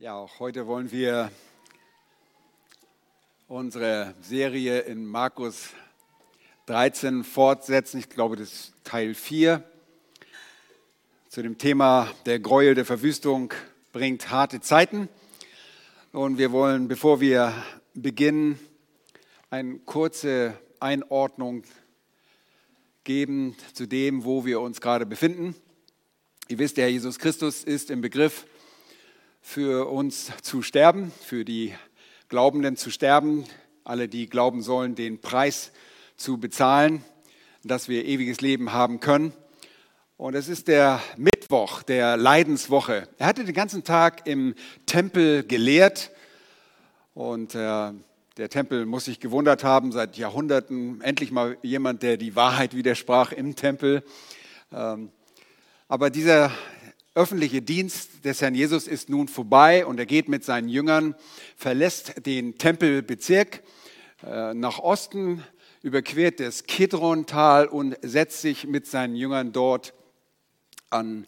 Ja, auch heute wollen wir unsere Serie in Markus 13 fortsetzen. Ich glaube, das ist Teil 4 zu dem Thema der Gräuel der Verwüstung bringt harte Zeiten. Und wir wollen, bevor wir beginnen, eine kurze Einordnung geben zu dem, wo wir uns gerade befinden. Ihr wisst, der Herr Jesus Christus ist im Begriff, für uns zu sterben, für die Glaubenden zu sterben, alle, die glauben sollen, den Preis zu bezahlen, dass wir ewiges Leben haben können. Und es ist der Mittwoch der Leidenswoche. Er hatte den ganzen Tag im Tempel gelehrt und äh, der Tempel muss sich gewundert haben, seit Jahrhunderten endlich mal jemand, der die Wahrheit widersprach im Tempel. Ähm, aber dieser öffentliche Dienst des Herrn Jesus ist nun vorbei und er geht mit seinen Jüngern, verlässt den Tempelbezirk äh, nach Osten, überquert das Kidron-Tal und setzt sich mit seinen Jüngern dort an,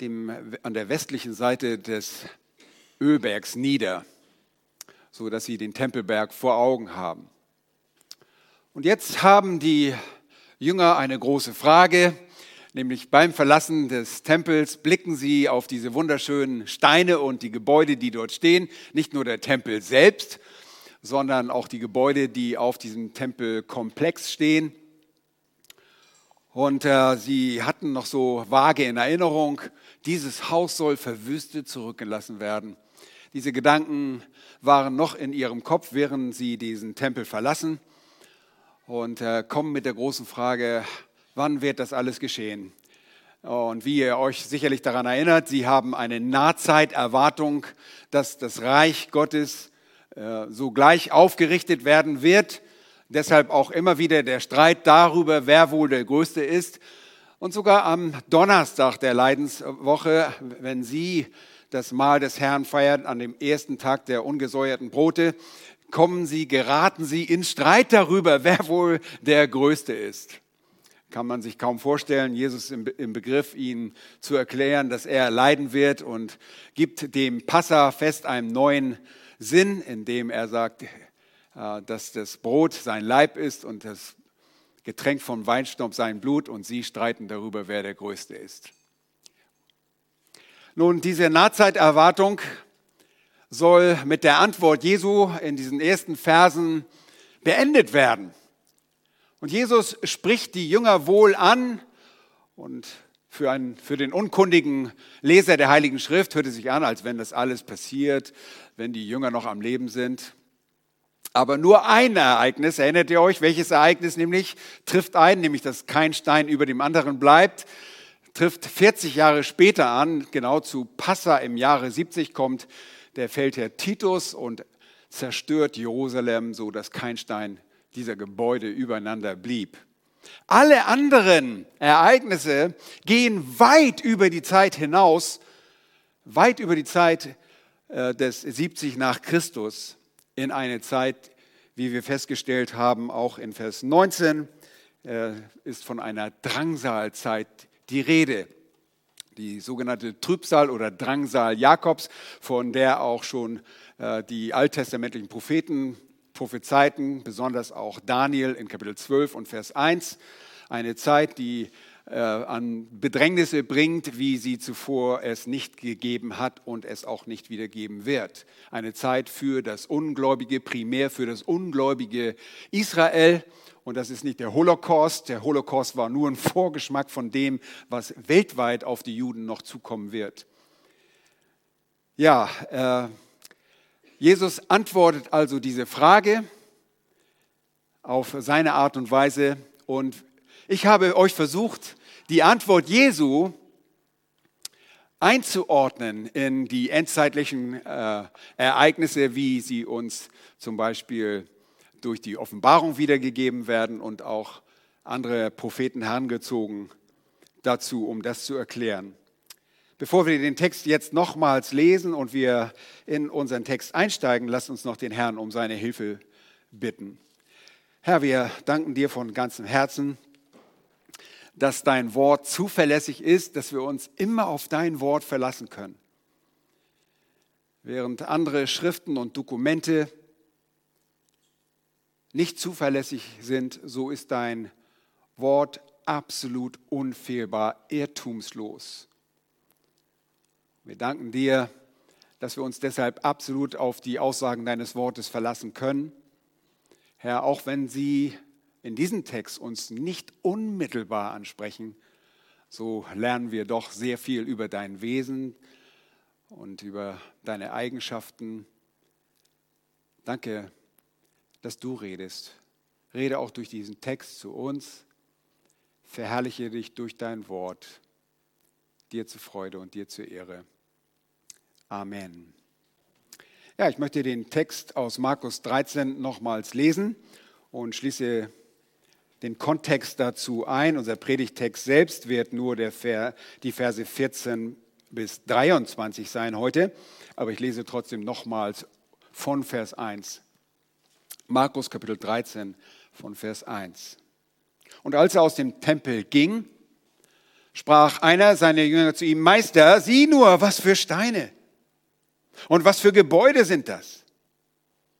dem, an der westlichen Seite des Ölbergs nieder, so dass sie den Tempelberg vor Augen haben. Und jetzt haben die Jünger eine große Frage nämlich beim Verlassen des Tempels blicken sie auf diese wunderschönen Steine und die Gebäude, die dort stehen. Nicht nur der Tempel selbst, sondern auch die Gebäude, die auf diesem Tempelkomplex stehen. Und äh, sie hatten noch so vage in Erinnerung, dieses Haus soll verwüstet zurückgelassen werden. Diese Gedanken waren noch in ihrem Kopf, während sie diesen Tempel verlassen und äh, kommen mit der großen Frage, wann wird das alles geschehen? Und wie ihr euch sicherlich daran erinnert, sie haben eine Nahzeiterwartung, dass das Reich Gottes äh, sogleich aufgerichtet werden wird. Deshalb auch immer wieder der Streit darüber, wer wohl der Größte ist. Und sogar am Donnerstag der Leidenswoche, wenn sie das Mahl des Herrn feiern, an dem ersten Tag der ungesäuerten Brote, kommen sie, geraten sie in Streit darüber, wer wohl der Größte ist kann man sich kaum vorstellen. Jesus im, im Begriff, ihnen zu erklären, dass er leiden wird und gibt dem Passafest einen neuen Sinn, indem er sagt, äh, dass das Brot sein Leib ist und das Getränk vom Weinstaub sein Blut und sie streiten darüber, wer der Größte ist. Nun, diese Nahzeiterwartung soll mit der Antwort Jesu in diesen ersten Versen beendet werden. Und Jesus spricht die Jünger wohl an und für, einen, für den unkundigen Leser der Heiligen Schrift hört es sich an, als wenn das alles passiert, wenn die Jünger noch am Leben sind. Aber nur ein Ereignis, erinnert ihr euch, welches Ereignis nämlich trifft ein, nämlich dass kein Stein über dem anderen bleibt, trifft 40 Jahre später an, genau zu Passa im Jahre 70 kommt der Feldherr Titus und zerstört Jerusalem, so dass kein Stein dieser Gebäude übereinander blieb. Alle anderen Ereignisse gehen weit über die Zeit hinaus, weit über die Zeit äh, des 70 nach Christus in eine Zeit, wie wir festgestellt haben, auch in Vers 19 äh, ist von einer Drangsalzeit die Rede. Die sogenannte Trübsal oder Drangsal Jakobs, von der auch schon äh, die alttestamentlichen Propheten prophezeiten, besonders auch Daniel in Kapitel 12 und Vers 1, eine Zeit, die äh, an Bedrängnisse bringt, wie sie zuvor es nicht gegeben hat und es auch nicht wieder geben wird. Eine Zeit für das Ungläubige, primär für das ungläubige Israel. Und das ist nicht der Holocaust. Der Holocaust war nur ein Vorgeschmack von dem, was weltweit auf die Juden noch zukommen wird. Ja, äh, Jesus antwortet also diese Frage auf seine Art und Weise. Und ich habe euch versucht, die Antwort Jesu einzuordnen in die endzeitlichen äh, Ereignisse, wie sie uns zum Beispiel durch die Offenbarung wiedergegeben werden und auch andere Propheten herangezogen dazu, um das zu erklären. Bevor wir den Text jetzt nochmals lesen und wir in unseren Text einsteigen, lasst uns noch den Herrn um seine Hilfe bitten. Herr, wir danken dir von ganzem Herzen, dass dein Wort zuverlässig ist, dass wir uns immer auf dein Wort verlassen können. Während andere Schriften und Dokumente nicht zuverlässig sind, so ist dein Wort absolut unfehlbar, irrtumslos. Wir danken dir, dass wir uns deshalb absolut auf die Aussagen deines Wortes verlassen können. Herr, auch wenn sie in diesem Text uns nicht unmittelbar ansprechen, so lernen wir doch sehr viel über dein Wesen und über deine Eigenschaften. Danke, dass du redest. Rede auch durch diesen Text zu uns. Verherrliche dich durch dein Wort. Dir zur Freude und dir zur Ehre. Amen. Ja, ich möchte den Text aus Markus 13 nochmals lesen und schließe den Kontext dazu ein. Unser Predigtext selbst wird nur der, die Verse 14 bis 23 sein heute, aber ich lese trotzdem nochmals von Vers 1. Markus Kapitel 13 von Vers 1. Und als er aus dem Tempel ging, sprach einer seiner Jünger zu ihm, Meister, sieh nur, was für Steine und was für Gebäude sind das?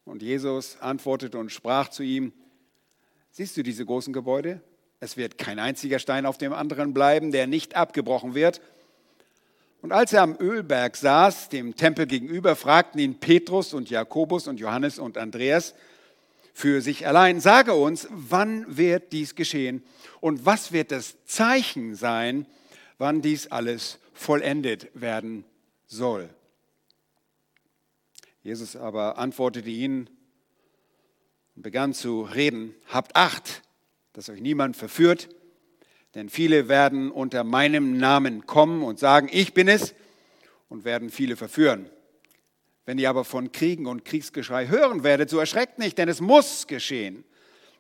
Und Jesus antwortete und sprach zu ihm, siehst du diese großen Gebäude? Es wird kein einziger Stein auf dem anderen bleiben, der nicht abgebrochen wird. Und als er am Ölberg saß, dem Tempel gegenüber, fragten ihn Petrus und Jakobus und Johannes und Andreas für sich allein, sage uns, wann wird dies geschehen und was wird das Zeichen sein, wann dies alles vollendet werden soll. Jesus aber antwortete ihnen und begann zu reden, habt Acht, dass euch niemand verführt, denn viele werden unter meinem Namen kommen und sagen, ich bin es, und werden viele verführen. Wenn ihr aber von Kriegen und Kriegsgeschrei hören werdet, so erschreckt nicht, denn es muss geschehen.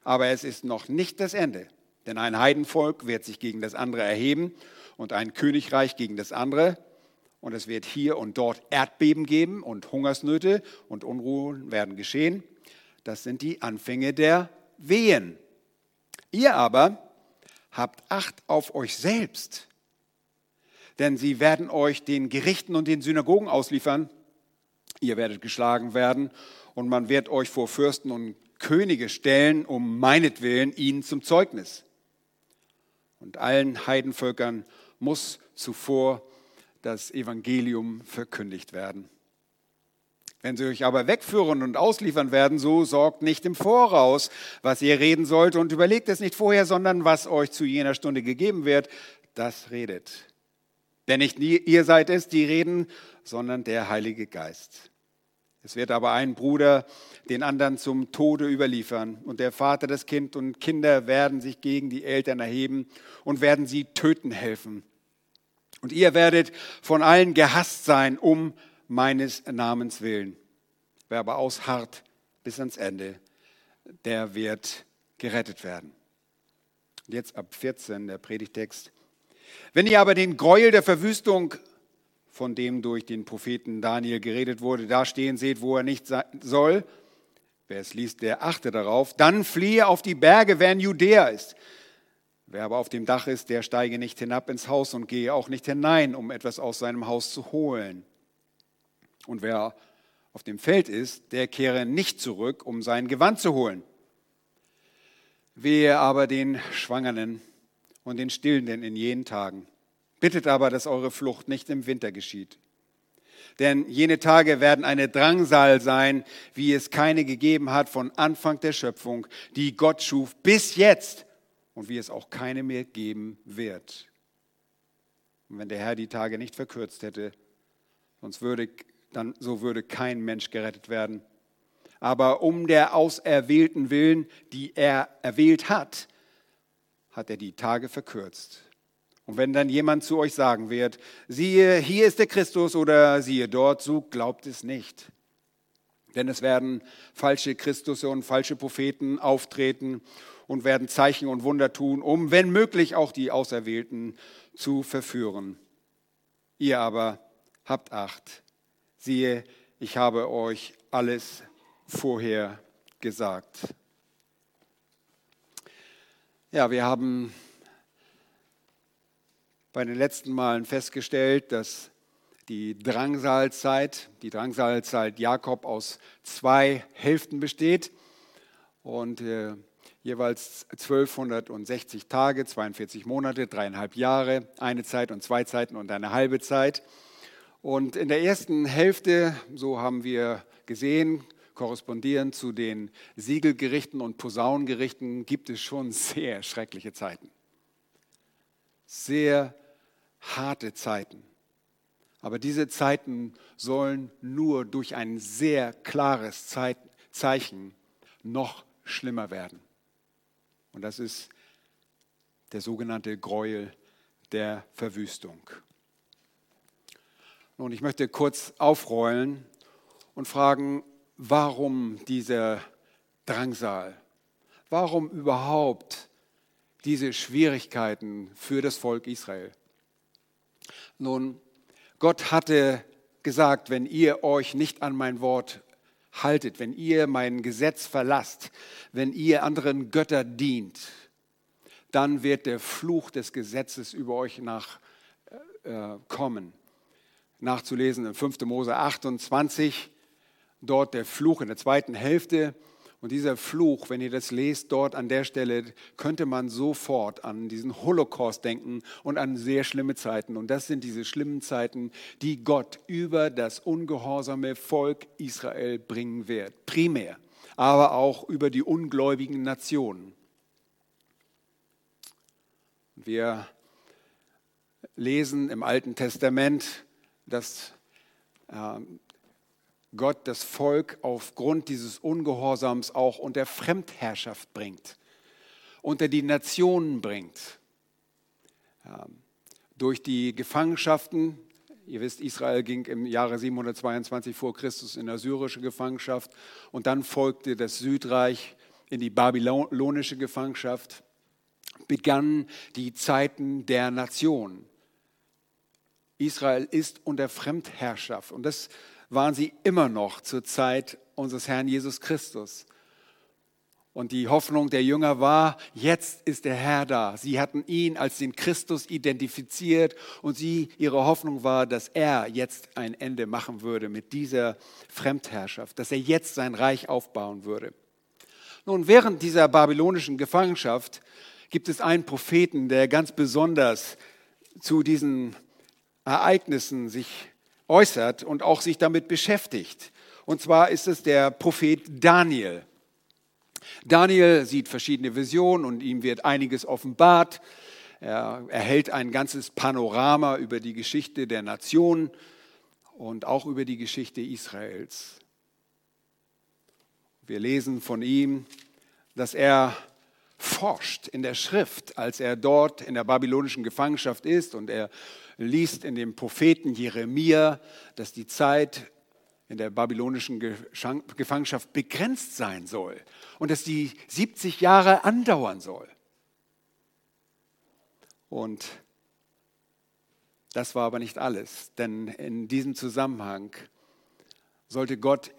Aber es ist noch nicht das Ende. Denn ein Heidenvolk wird sich gegen das andere erheben und ein Königreich gegen das andere. Und es wird hier und dort Erdbeben geben und Hungersnöte und Unruhen werden geschehen. Das sind die Anfänge der Wehen. Ihr aber habt Acht auf euch selbst, denn sie werden euch den Gerichten und den Synagogen ausliefern. Ihr werdet geschlagen werden und man wird euch vor Fürsten und Könige stellen, um meinetwillen ihnen zum Zeugnis. Und allen Heidenvölkern muss zuvor das Evangelium verkündigt werden. Wenn sie euch aber wegführen und ausliefern werden, so sorgt nicht im Voraus, was ihr reden sollt und überlegt es nicht vorher, sondern was euch zu jener Stunde gegeben wird, das redet. Denn nicht ihr seid es, die reden, sondern der Heilige Geist. Es wird aber ein Bruder den anderen zum Tode überliefern und der Vater das Kind und Kinder werden sich gegen die Eltern erheben und werden sie töten helfen. Und ihr werdet von allen gehasst sein um meines Namens willen. Wer aber ausharrt bis ans Ende, der wird gerettet werden. Und jetzt ab 14 der Predigtext. Wenn ihr aber den Gräuel der Verwüstung, von dem durch den Propheten Daniel geredet wurde, da stehen seht, wo er nicht soll, wer es liest, der achte darauf, dann fliehe auf die Berge, wer in Judäa ist. Wer aber auf dem Dach ist, der steige nicht hinab ins Haus und gehe auch nicht hinein, um etwas aus seinem Haus zu holen. Und wer auf dem Feld ist, der kehre nicht zurück, um sein Gewand zu holen. Wehe aber den Schwangeren und den Stillenden in jenen Tagen. Bittet aber, dass eure Flucht nicht im Winter geschieht. Denn jene Tage werden eine Drangsal sein, wie es keine gegeben hat von Anfang der Schöpfung, die Gott schuf, bis jetzt und wie es auch keine mehr geben wird. Und wenn der Herr die Tage nicht verkürzt hätte, sonst würde, dann, so würde kein Mensch gerettet werden. Aber um der Auserwählten willen, die er erwählt hat, hat er die Tage verkürzt. Und wenn dann jemand zu euch sagen wird, siehe, hier ist der Christus oder siehe dort, so glaubt es nicht. Denn es werden falsche Christusse und falsche Propheten auftreten und werden Zeichen und Wunder tun, um, wenn möglich, auch die Auserwählten zu verführen. Ihr aber habt Acht. Siehe, ich habe euch alles vorher gesagt. Ja, wir haben bei den letzten Malen festgestellt, dass die Drangsalzeit. Die Drangsalzeit Jakob aus zwei Hälften besteht und äh, jeweils 1260 Tage, 42 Monate, dreieinhalb Jahre, eine Zeit und zwei Zeiten und eine halbe Zeit. Und in der ersten Hälfte, so haben wir gesehen, korrespondierend zu den Siegelgerichten und Posaunengerichten, gibt es schon sehr schreckliche Zeiten. Sehr harte Zeiten. Aber diese Zeiten sollen nur durch ein sehr klares Zeichen noch schlimmer werden. Und das ist der sogenannte Gräuel der Verwüstung. Nun, ich möchte kurz aufrollen und fragen, warum dieser Drangsal? Warum überhaupt diese Schwierigkeiten für das Volk Israel? Nun, Gott hatte gesagt, wenn ihr euch nicht an mein Wort haltet, wenn ihr mein Gesetz verlasst, wenn ihr anderen Götter dient, dann wird der Fluch des Gesetzes über euch nach, äh. Nachzulesen in 5. Mose 28, dort der Fluch in der zweiten Hälfte. Und dieser Fluch, wenn ihr das lest, dort an der Stelle, könnte man sofort an diesen Holocaust denken und an sehr schlimme Zeiten. Und das sind diese schlimmen Zeiten, die Gott über das ungehorsame Volk Israel bringen wird. Primär, aber auch über die ungläubigen Nationen. Wir lesen im Alten Testament, dass ähm, Gott das Volk aufgrund dieses Ungehorsams auch unter Fremdherrschaft bringt, unter die Nationen bringt. Durch die Gefangenschaften, ihr wisst, Israel ging im Jahre 722 vor Christus in assyrische Gefangenschaft und dann folgte das Südreich in die babylonische Gefangenschaft, begannen die Zeiten der Nation. Israel ist unter Fremdherrschaft und das waren sie immer noch zur Zeit unseres Herrn Jesus Christus. Und die Hoffnung der Jünger war, jetzt ist der Herr da. Sie hatten ihn als den Christus identifiziert und sie, ihre Hoffnung war, dass er jetzt ein Ende machen würde mit dieser Fremdherrschaft, dass er jetzt sein Reich aufbauen würde. Nun, während dieser babylonischen Gefangenschaft gibt es einen Propheten, der ganz besonders zu diesen Ereignissen sich äußert und auch sich damit beschäftigt. Und zwar ist es der Prophet Daniel. Daniel sieht verschiedene Visionen und ihm wird einiges offenbart. Er erhält ein ganzes Panorama über die Geschichte der Nation und auch über die Geschichte Israels. Wir lesen von ihm, dass er forscht in der Schrift, als er dort in der babylonischen Gefangenschaft ist und er liest in dem Propheten Jeremia, dass die Zeit in der babylonischen Gefangenschaft begrenzt sein soll und dass die 70 Jahre andauern soll. Und das war aber nicht alles, denn in diesem Zusammenhang sollte Gott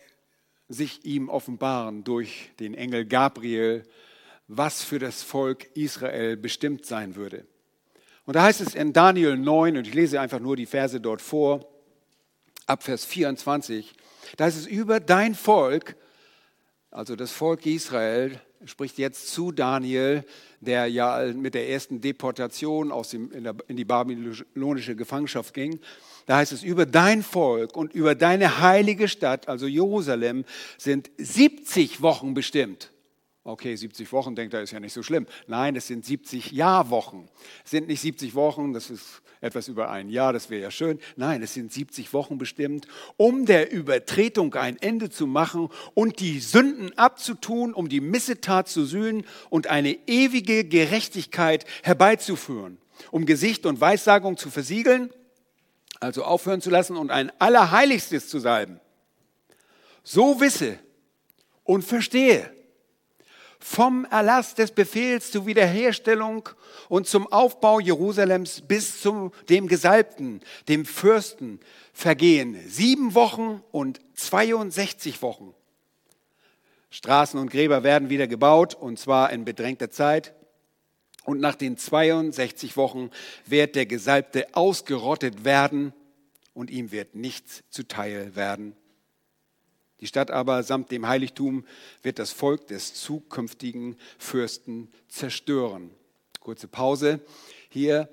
sich ihm offenbaren durch den Engel Gabriel, was für das Volk Israel bestimmt sein würde. Und da heißt es in Daniel 9, und ich lese einfach nur die Verse dort vor, ab Vers 24, da heißt es über dein Volk, also das Volk Israel, spricht jetzt zu Daniel, der ja mit der ersten Deportation aus dem, in, die babylonische Gefangenschaft ging. Da heißt es, über dein Volk und über deine heilige Stadt, also Jerusalem, sind 70 Wochen bestimmt. Okay, 70 Wochen, denkt er, ist ja nicht so schlimm. Nein, es sind 70 Jahrwochen. Es sind nicht 70 Wochen, das ist etwas über ein Jahr, das wäre ja schön. Nein, es sind 70 Wochen bestimmt, um der Übertretung ein Ende zu machen und die Sünden abzutun, um die Missetat zu sühnen und eine ewige Gerechtigkeit herbeizuführen, um Gesicht und Weissagung zu versiegeln, also aufhören zu lassen und ein Allerheiligstes zu salben. So wisse und verstehe, vom Erlass des Befehls zur Wiederherstellung und zum Aufbau Jerusalems bis zu dem Gesalbten, dem Fürsten, vergehen sieben Wochen und 62 Wochen. Straßen und Gräber werden wieder gebaut, und zwar in bedrängter Zeit. Und nach den 62 Wochen wird der Gesalbte ausgerottet werden und ihm wird nichts zuteil werden. Die Stadt aber samt dem Heiligtum wird das Volk des zukünftigen Fürsten zerstören. Kurze Pause. Hier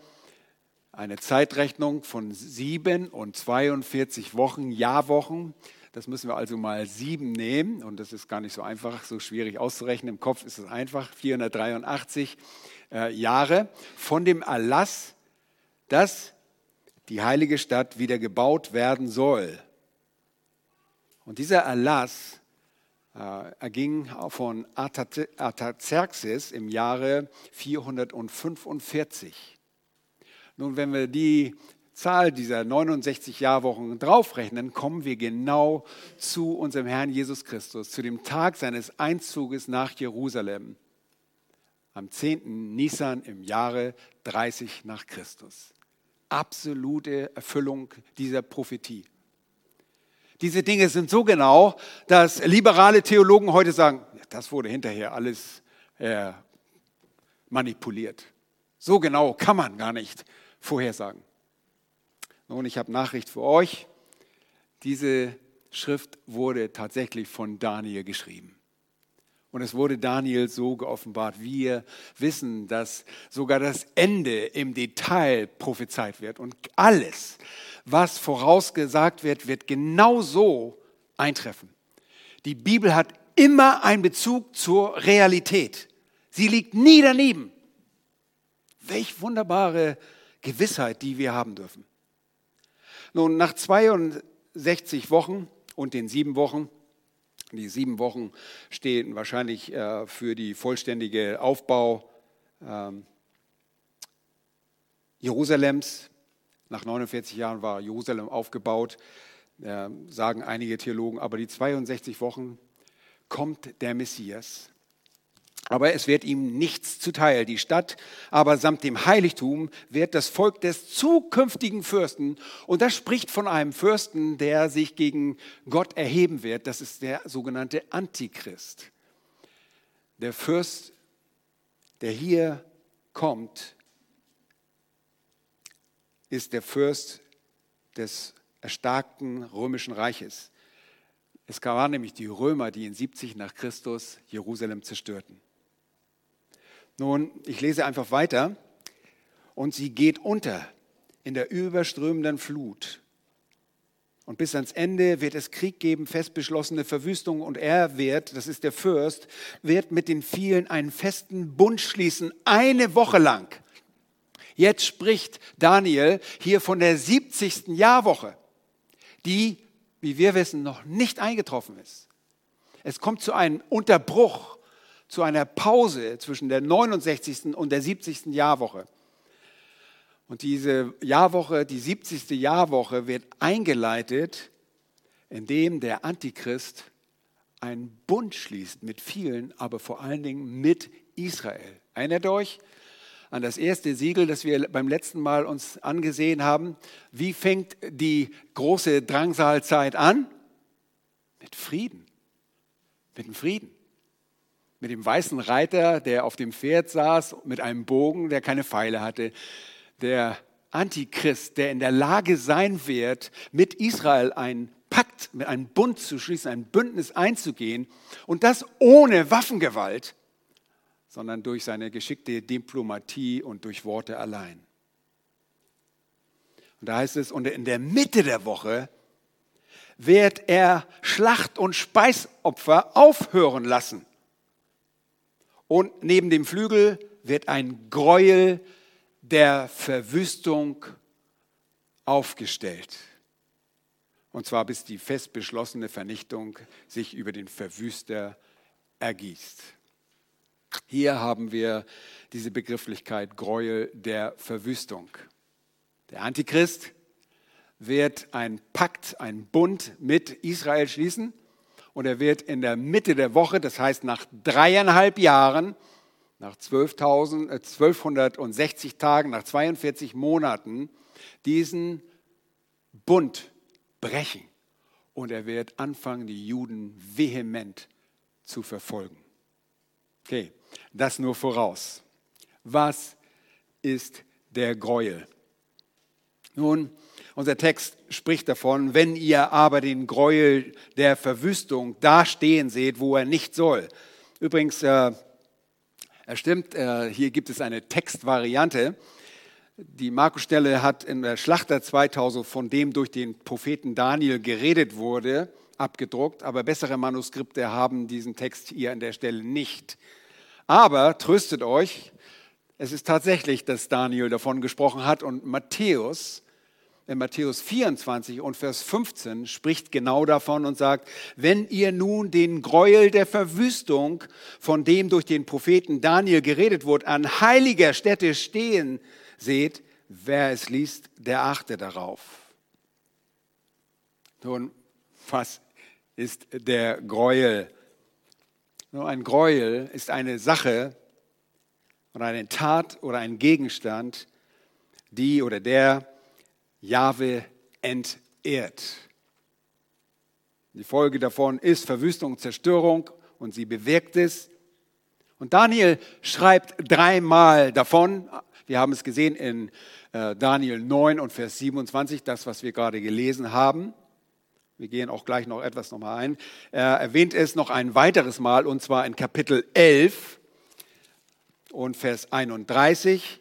eine Zeitrechnung von sieben und 42 Wochen, Jahrwochen. Das müssen wir also mal sieben nehmen und das ist gar nicht so einfach, so schwierig auszurechnen. Im Kopf ist es einfach, 483 äh, Jahre von dem Erlass, dass die heilige Stadt wieder gebaut werden soll. Und dieser Erlass äh, erging von Artaxerxes im Jahre 445. Nun, wenn wir die Zahl dieser 69 Jahrwochen draufrechnen, kommen wir genau zu unserem Herrn Jesus Christus, zu dem Tag seines Einzuges nach Jerusalem, am 10. Nisan im Jahre 30 nach Christus. Absolute Erfüllung dieser Prophetie. Diese Dinge sind so genau, dass liberale Theologen heute sagen, das wurde hinterher alles äh, manipuliert. So genau kann man gar nicht vorhersagen. Nun, ich habe Nachricht für euch. Diese Schrift wurde tatsächlich von Daniel geschrieben. Und es wurde Daniel so geoffenbart. Wir wissen, dass sogar das Ende im Detail prophezeit wird. Und alles, was vorausgesagt wird, wird genau so eintreffen. Die Bibel hat immer einen Bezug zur Realität. Sie liegt nie daneben. Welch wunderbare Gewissheit, die wir haben dürfen. Nun, nach 62 Wochen und den sieben Wochen, die sieben Wochen stehen wahrscheinlich äh, für die vollständige Aufbau ähm, Jerusalems, nach 49 Jahren war Jerusalem aufgebaut, sagen einige Theologen, aber die 62 Wochen kommt der Messias. Aber es wird ihm nichts zuteil. Die Stadt aber samt dem Heiligtum wird das Volk des zukünftigen Fürsten, und das spricht von einem Fürsten, der sich gegen Gott erheben wird, das ist der sogenannte Antichrist. Der Fürst, der hier kommt, ist der Fürst des erstarkten römischen Reiches. Es waren nämlich die Römer, die in 70 nach Christus Jerusalem zerstörten. Nun, ich lese einfach weiter. Und sie geht unter in der überströmenden Flut. Und bis ans Ende wird es Krieg geben, fest beschlossene Verwüstung. Und er wird, das ist der Fürst, wird mit den vielen einen festen Bund schließen, eine Woche lang. Jetzt spricht Daniel hier von der 70. Jahrwoche, die, wie wir wissen, noch nicht eingetroffen ist. Es kommt zu einem Unterbruch, zu einer Pause zwischen der 69. und der 70. Jahrwoche. Und diese Jahrwoche, die 70. Jahrwoche wird eingeleitet, indem der Antichrist einen Bund schließt mit vielen, aber vor allen Dingen mit Israel. Erinnert euch, an das erste Siegel, das wir beim letzten Mal uns angesehen haben. Wie fängt die große Drangsalzeit an? Mit Frieden. Mit dem Frieden. Mit dem weißen Reiter, der auf dem Pferd saß, mit einem Bogen, der keine Pfeile hatte. Der Antichrist, der in der Lage sein wird, mit Israel einen Pakt, mit einem Bund zu schließen, ein Bündnis einzugehen und das ohne Waffengewalt sondern durch seine geschickte Diplomatie und durch Worte allein. Und da heißt es, und in der Mitte der Woche wird er Schlacht- und Speisopfer aufhören lassen. Und neben dem Flügel wird ein Gräuel der Verwüstung aufgestellt. Und zwar bis die fest beschlossene Vernichtung sich über den Verwüster ergießt. Hier haben wir diese Begrifflichkeit Gräuel der Verwüstung. Der Antichrist wird einen Pakt, einen Bund mit Israel schließen und er wird in der Mitte der Woche, das heißt nach dreieinhalb Jahren, nach 12 1260 äh, Tagen, nach 42 Monaten, diesen Bund brechen. Und er wird anfangen, die Juden vehement zu verfolgen. Okay, das nur voraus. Was ist der Gräuel? Nun, unser Text spricht davon, wenn ihr aber den Gräuel der Verwüstung da stehen seht, wo er nicht soll. Übrigens, äh, stimmt, äh, hier gibt es eine Textvariante. Die Markus-Stelle hat in der Schlachter 2000 von dem durch den Propheten Daniel geredet wurde, abgedruckt, aber bessere Manuskripte haben diesen Text hier an der Stelle nicht. Aber tröstet euch, es ist tatsächlich, dass Daniel davon gesprochen hat und Matthäus in Matthäus 24 und Vers 15 spricht genau davon und sagt, wenn ihr nun den Gräuel der Verwüstung, von dem durch den Propheten Daniel geredet wurde, an heiliger Stätte stehen seht, wer es liest, der achte darauf. Nun, was ist der Gräuel? Nur ein Gräuel ist eine Sache oder eine Tat oder ein Gegenstand, die oder der Jahwe entehrt. Die Folge davon ist Verwüstung und Zerstörung und sie bewirkt es. Und Daniel schreibt dreimal davon. Wir haben es gesehen in äh, Daniel 9 und Vers 27, das, was wir gerade gelesen haben. Wir gehen auch gleich noch etwas nochmal ein. Er erwähnt es noch ein weiteres Mal und zwar in Kapitel 11 und Vers 31.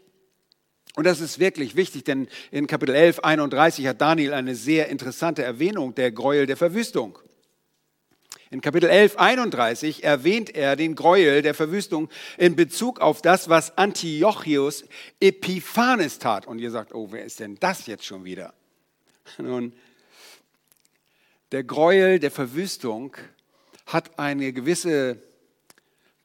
Und das ist wirklich wichtig, denn in Kapitel 11, 31 hat Daniel eine sehr interessante Erwähnung der Gräuel der Verwüstung. In Kapitel 11, 31 erwähnt er den Gräuel der Verwüstung in Bezug auf das, was Antiochus Epiphanes tat. Und ihr sagt, oh, wer ist denn das jetzt schon wieder? Nun, der Gräuel der Verwüstung hat eine gewisse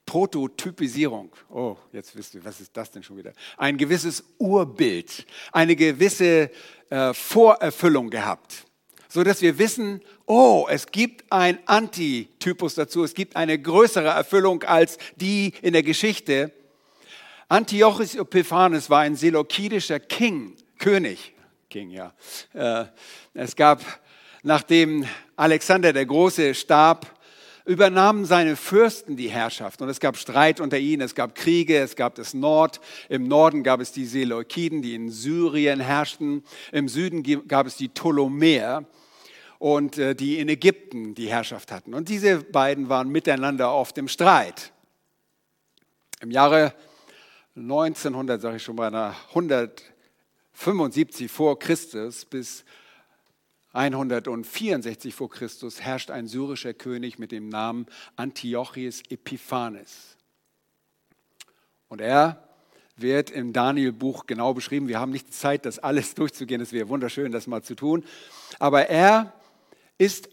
Prototypisierung. Oh, jetzt wisst ihr, was ist das denn schon wieder? Ein gewisses Urbild, eine gewisse äh, Vorerfüllung gehabt, so dass wir wissen, oh, es gibt ein Antitypus dazu, es gibt eine größere Erfüllung als die in der Geschichte. Antiochus Epiphanes war ein seleukidischer King, König, King, ja. Äh, es gab, nachdem Alexander der Große starb, übernahmen seine Fürsten die Herrschaft. Und es gab Streit unter ihnen, es gab Kriege, es gab das Nord. Im Norden gab es die Seleukiden, die in Syrien herrschten. Im Süden gab es die Ptolemäer und äh, die in Ägypten die Herrschaft hatten. Und diese beiden waren miteinander oft im Streit. Im Jahre 1900, sage ich schon mal, 175 vor Christus bis 164 vor Christus herrscht ein syrischer König mit dem Namen Antiochus Epiphanes. Und er wird im Daniel-Buch genau beschrieben. Wir haben nicht Zeit, das alles durchzugehen. Es wäre wunderschön, das mal zu tun. Aber er ist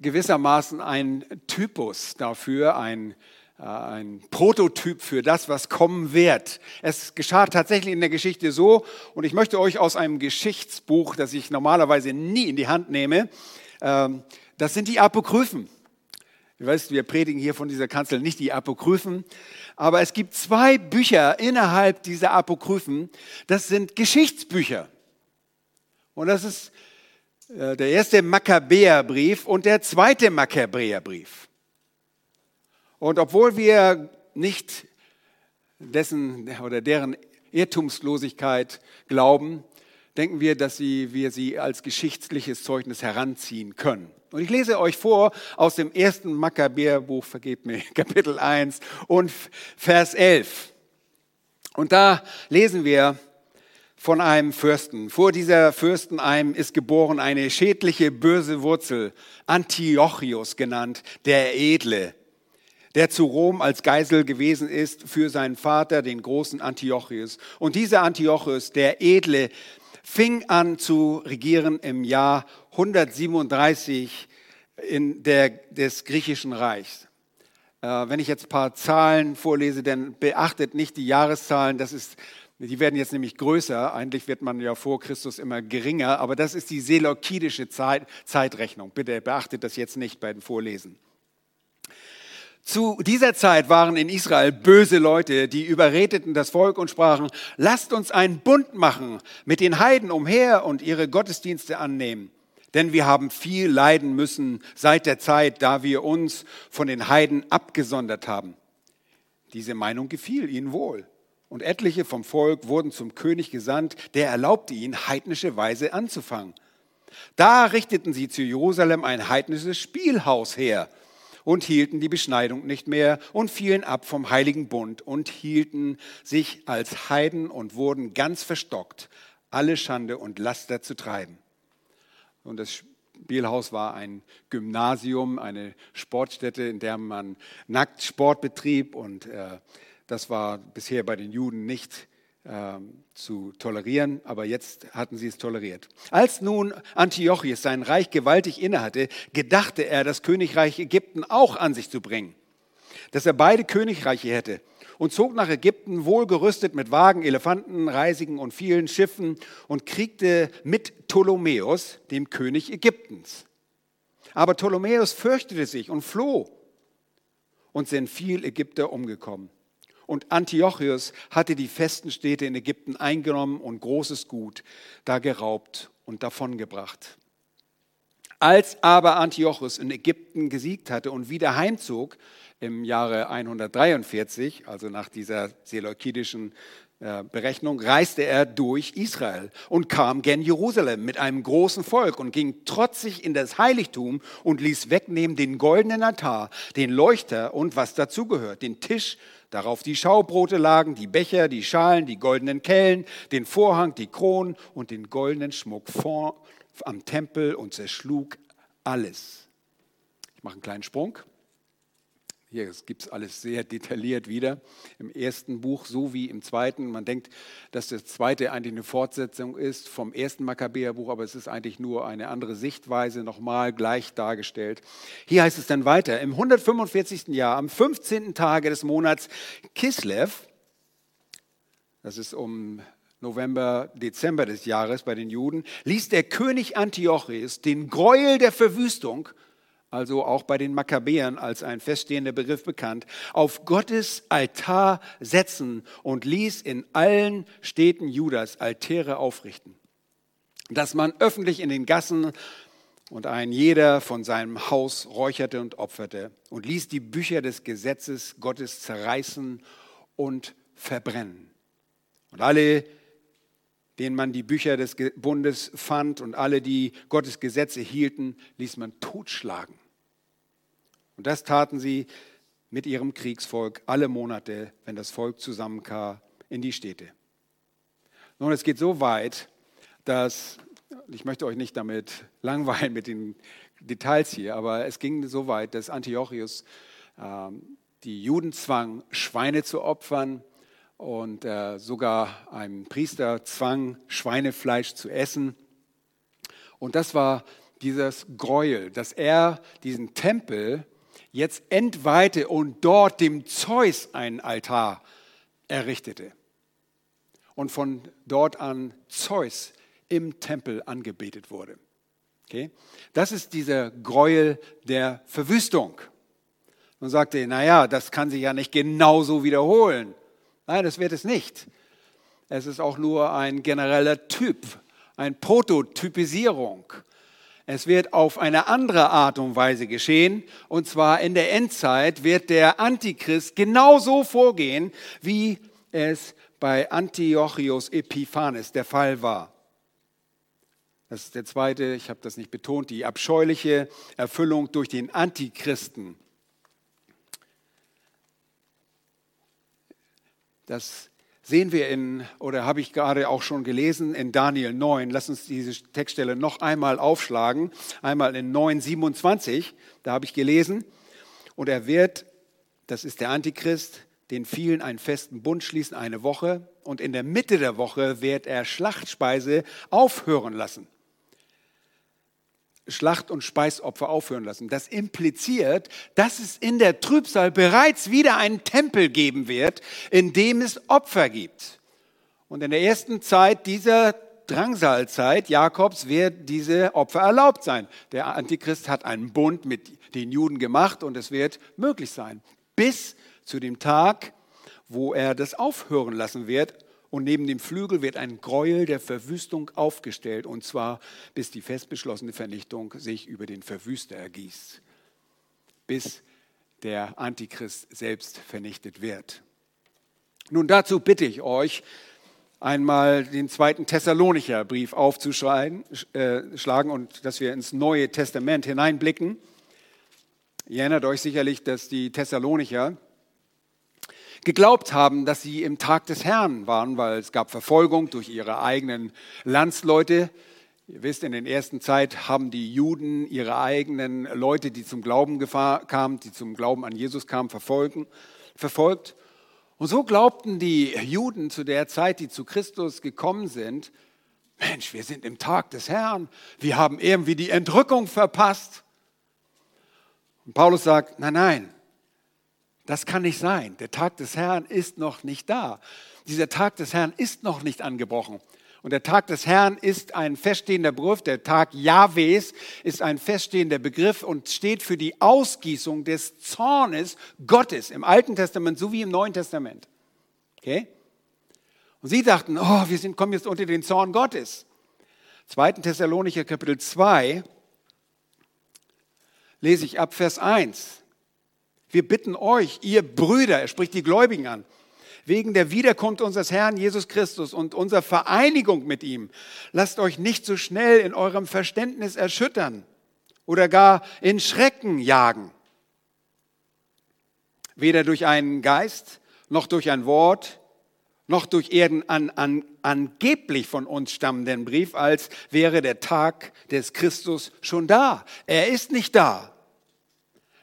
gewissermaßen ein Typus dafür, ein ein Prototyp für das, was kommen wird. Es geschah tatsächlich in der Geschichte so, und ich möchte euch aus einem Geschichtsbuch, das ich normalerweise nie in die Hand nehme, ähm, das sind die Apokryphen. Ihr wisst, wir predigen hier von dieser Kanzel nicht die Apokryphen, aber es gibt zwei Bücher innerhalb dieser Apokryphen, das sind Geschichtsbücher. Und das ist äh, der erste Makkabäerbrief und der zweite Makkabäerbrief. Und obwohl wir nicht dessen oder deren Irrtumslosigkeit glauben, denken wir, dass sie, wir sie als geschichtliches Zeugnis heranziehen können. Und ich lese euch vor aus dem ersten Makkabäerbuch, vergebt mir, Kapitel 1 und Vers 11. Und da lesen wir von einem Fürsten. Vor dieser Fürsteneim ist geboren eine schädliche, böse Wurzel, Antiochus genannt, der Edle der zu Rom als Geisel gewesen ist für seinen Vater, den großen Antiochus. Und dieser Antiochus, der Edle, fing an zu regieren im Jahr 137 in der, des griechischen Reichs. Äh, wenn ich jetzt ein paar Zahlen vorlese, dann beachtet nicht die Jahreszahlen, das ist die werden jetzt nämlich größer. Eigentlich wird man ja vor Christus immer geringer, aber das ist die seleukidische Zeit, Zeitrechnung. Bitte beachtet das jetzt nicht bei den Vorlesen. Zu dieser Zeit waren in Israel böse Leute, die überredeten das Volk und sprachen, lasst uns einen Bund machen mit den Heiden umher und ihre Gottesdienste annehmen. Denn wir haben viel leiden müssen seit der Zeit, da wir uns von den Heiden abgesondert haben. Diese Meinung gefiel ihnen wohl. Und etliche vom Volk wurden zum König gesandt, der erlaubte ihnen, heidnische Weise anzufangen. Da richteten sie zu Jerusalem ein heidnisches Spielhaus her und hielten die Beschneidung nicht mehr und fielen ab vom heiligen Bund und hielten sich als Heiden und wurden ganz verstockt, alle Schande und Laster zu treiben. Und das Spielhaus war ein Gymnasium, eine Sportstätte, in der man nackt Sport betrieb und äh, das war bisher bei den Juden nicht ähm, zu tolerieren, aber jetzt hatten sie es toleriert. Als nun Antiochus sein Reich gewaltig innehatte, gedachte er, das Königreich Ägypten auch an sich zu bringen, dass er beide Königreiche hätte und zog nach Ägypten wohlgerüstet mit Wagen, Elefanten, Reisigen und vielen Schiffen und kriegte mit Ptolemäus, dem König Ägyptens. Aber Ptolemäus fürchtete sich und floh und sind viel Ägypter umgekommen. Und Antiochus hatte die festen Städte in Ägypten eingenommen und großes Gut da geraubt und davongebracht. Als aber Antiochus in Ägypten gesiegt hatte und wieder heimzog im Jahre 143, also nach dieser seleukidischen Berechnung, reiste er durch Israel und kam gen Jerusalem mit einem großen Volk und ging trotzig in das Heiligtum und ließ wegnehmen den goldenen Altar, den Leuchter und was dazugehört, den Tisch Darauf die Schaubrote lagen, die Becher, die Schalen, die goldenen Kellen, den Vorhang, die Kronen und den goldenen Schmuck vor, am Tempel und zerschlug alles. Ich mache einen kleinen Sprung. Hier gibt es alles sehr detailliert wieder im ersten Buch, so wie im zweiten. Man denkt, dass das zweite eigentlich eine Fortsetzung ist vom ersten Makkabäerbuch, aber es ist eigentlich nur eine andere Sichtweise, nochmal gleich dargestellt. Hier heißt es dann weiter, im 145. Jahr, am 15. Tage des Monats Kislev, das ist um November, Dezember des Jahres bei den Juden, ließ der König Antiochus den Gräuel der Verwüstung also auch bei den Makkabäern als ein feststehender Begriff bekannt, auf Gottes Altar setzen und ließ in allen Städten Judas Altäre aufrichten, dass man öffentlich in den Gassen und ein jeder von seinem Haus räucherte und opferte und ließ die Bücher des Gesetzes Gottes zerreißen und verbrennen. Und alle, denen man die Bücher des Bundes fand und alle, die Gottes Gesetze hielten, ließ man totschlagen. Und das taten sie mit ihrem Kriegsvolk alle Monate, wenn das Volk zusammenkam in die Städte. Nun, es geht so weit, dass, ich möchte euch nicht damit langweilen mit den Details hier, aber es ging so weit, dass Antiochus äh, die Juden zwang, Schweine zu opfern und äh, sogar einen Priester zwang, Schweinefleisch zu essen. Und das war dieses Gräuel, dass er diesen Tempel jetzt entweihte und dort dem Zeus einen Altar errichtete. Und von dort an Zeus im Tempel angebetet wurde. Okay? Das ist dieser Gräuel der Verwüstung. Und sagte, naja, das kann sich ja nicht genauso wiederholen. Nein, das wird es nicht. Es ist auch nur ein genereller Typ, eine Prototypisierung. Es wird auf eine andere Art und Weise geschehen. Und zwar in der Endzeit wird der Antichrist genauso vorgehen, wie es bei Antiochus Epiphanes der Fall war. Das ist der zweite, ich habe das nicht betont, die abscheuliche Erfüllung durch den Antichristen. Das sehen wir in, oder habe ich gerade auch schon gelesen, in Daniel 9. Lass uns diese Textstelle noch einmal aufschlagen. Einmal in 9, 27, da habe ich gelesen. Und er wird, das ist der Antichrist, den vielen einen festen Bund schließen, eine Woche. Und in der Mitte der Woche wird er Schlachtspeise aufhören lassen. Schlacht- und Speisopfer aufhören lassen. Das impliziert, dass es in der Trübsal bereits wieder einen Tempel geben wird, in dem es Opfer gibt. Und in der ersten Zeit dieser Drangsalzeit Jakobs wird diese Opfer erlaubt sein. Der Antichrist hat einen Bund mit den Juden gemacht und es wird möglich sein. Bis zu dem Tag, wo er das aufhören lassen wird und neben dem Flügel wird ein Gräuel der Verwüstung aufgestellt, und zwar bis die fest beschlossene Vernichtung sich über den Verwüster ergießt, bis der Antichrist selbst vernichtet wird. Nun dazu bitte ich euch, einmal den zweiten Thessalonicher Brief aufzuschlagen äh, und dass wir ins Neue Testament hineinblicken. Ihr erinnert euch sicherlich, dass die Thessalonicher geglaubt haben, dass sie im Tag des Herrn waren, weil es gab Verfolgung durch ihre eigenen Landsleute. Ihr wisst, in der ersten Zeit haben die Juden ihre eigenen Leute, die zum Glauben kamen, die zum Glauben an Jesus kamen, verfolgen, verfolgt. Und so glaubten die Juden zu der Zeit, die zu Christus gekommen sind, Mensch, wir sind im Tag des Herrn, wir haben irgendwie die Entrückung verpasst. Und Paulus sagt, nein, nein, das kann nicht sein. Der Tag des Herrn ist noch nicht da. Dieser Tag des Herrn ist noch nicht angebrochen. Und der Tag des Herrn ist ein feststehender Begriff. Der Tag Jahwes ist ein feststehender Begriff und steht für die Ausgießung des Zornes Gottes im Alten Testament sowie im Neuen Testament. Okay? Und sie dachten, oh, wir sind, kommen jetzt unter den Zorn Gottes. 2. Thessalonicher Kapitel 2 lese ich ab Vers 1. Wir bitten euch, ihr Brüder, er spricht die Gläubigen an, wegen der Wiederkunft unseres Herrn Jesus Christus und unserer Vereinigung mit ihm, lasst euch nicht so schnell in eurem Verständnis erschüttern oder gar in Schrecken jagen. Weder durch einen Geist, noch durch ein Wort, noch durch Erden an, an angeblich von uns stammenden Brief, als wäre der Tag des Christus schon da. Er ist nicht da.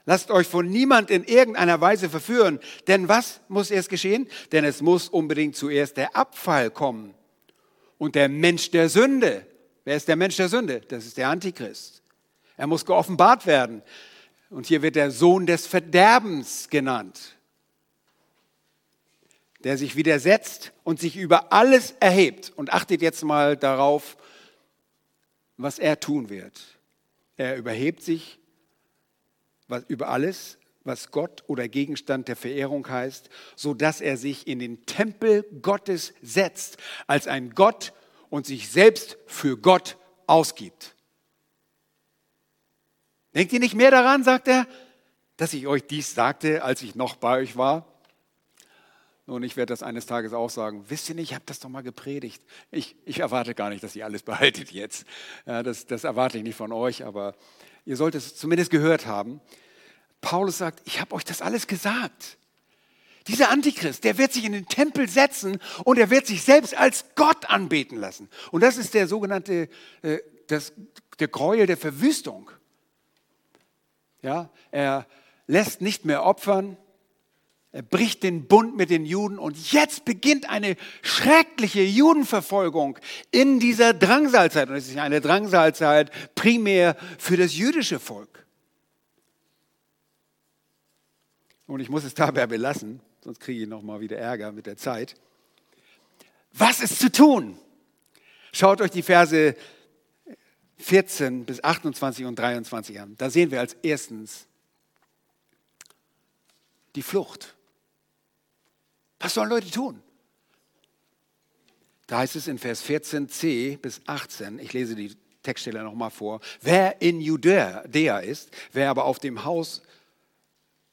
Lasst euch von niemand in irgendeiner Weise verführen. Denn was muss erst geschehen? Denn es muss unbedingt zuerst der Abfall kommen. Und der Mensch der Sünde. Wer ist der Mensch der Sünde? Das ist der Antichrist. Er muss geoffenbart werden. Und hier wird der Sohn des Verderbens genannt. Der sich widersetzt und sich über alles erhebt. Und achtet jetzt mal darauf, was er tun wird. Er überhebt sich was, über alles, was Gott oder Gegenstand der Verehrung heißt, so dass er sich in den Tempel Gottes setzt als ein Gott und sich selbst für Gott ausgibt. Denkt ihr nicht mehr daran, sagt er, dass ich euch dies sagte, als ich noch bei euch war? Nun, ich werde das eines Tages auch sagen. Wisst ihr nicht, ich habe das doch mal gepredigt. Ich, ich, erwarte gar nicht, dass ihr alles behaltet jetzt. Ja, das, das erwarte ich nicht von euch, aber ihr solltet es zumindest gehört haben. Paulus sagt, ich habe euch das alles gesagt. Dieser Antichrist, der wird sich in den Tempel setzen und er wird sich selbst als Gott anbeten lassen. Und das ist der sogenannte, äh, das, der Gräuel der Verwüstung. Ja, er lässt nicht mehr opfern, er bricht den Bund mit den Juden und jetzt beginnt eine schreckliche Judenverfolgung in dieser Drangsalzeit. Und es ist eine Drangsalzeit primär für das jüdische Volk. Und ich muss es dabei belassen, sonst kriege ich nochmal wieder Ärger mit der Zeit. Was ist zu tun? Schaut euch die Verse 14 bis 28 und 23 an. Da sehen wir als erstens die Flucht. Was sollen Leute tun? Da heißt es in Vers 14c bis 18, ich lese die Textstelle nochmal vor, wer in Judäa ist, wer aber auf dem Haus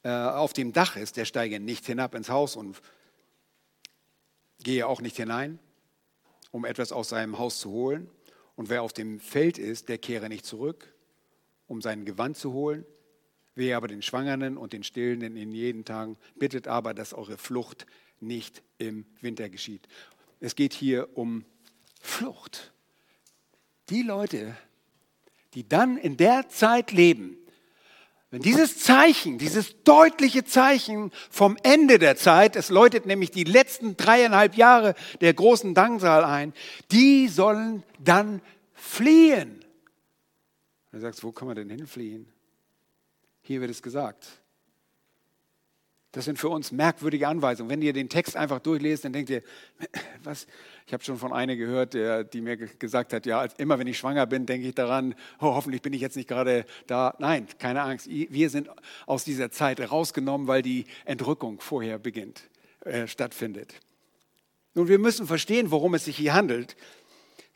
äh, auf dem Dach ist, der steige nicht hinab ins Haus und gehe auch nicht hinein, um etwas aus seinem Haus zu holen. Und wer auf dem Feld ist, der kehre nicht zurück, um sein Gewand zu holen. Wer aber den Schwangeren und den Stillenden in jeden Tagen bittet aber, dass eure Flucht nicht im Winter geschieht. Es geht hier um Flucht. Die Leute, die dann in der Zeit leben, wenn dieses Zeichen, dieses deutliche Zeichen vom Ende der Zeit, es läutet nämlich die letzten dreieinhalb Jahre der großen Danksaal ein, die sollen dann fliehen. Du sagst, wo kann man denn hinfliehen? Hier wird es gesagt. Das sind für uns merkwürdige Anweisungen. Wenn ihr den Text einfach durchlest, dann denkt ihr, was? Ich habe schon von einer gehört, der, die mir gesagt hat, ja, immer wenn ich schwanger bin, denke ich daran, oh, hoffentlich bin ich jetzt nicht gerade da. Nein, keine Angst. Wir sind aus dieser Zeit rausgenommen, weil die Entrückung vorher beginnt, äh, stattfindet. Nun, wir müssen verstehen, worum es sich hier handelt.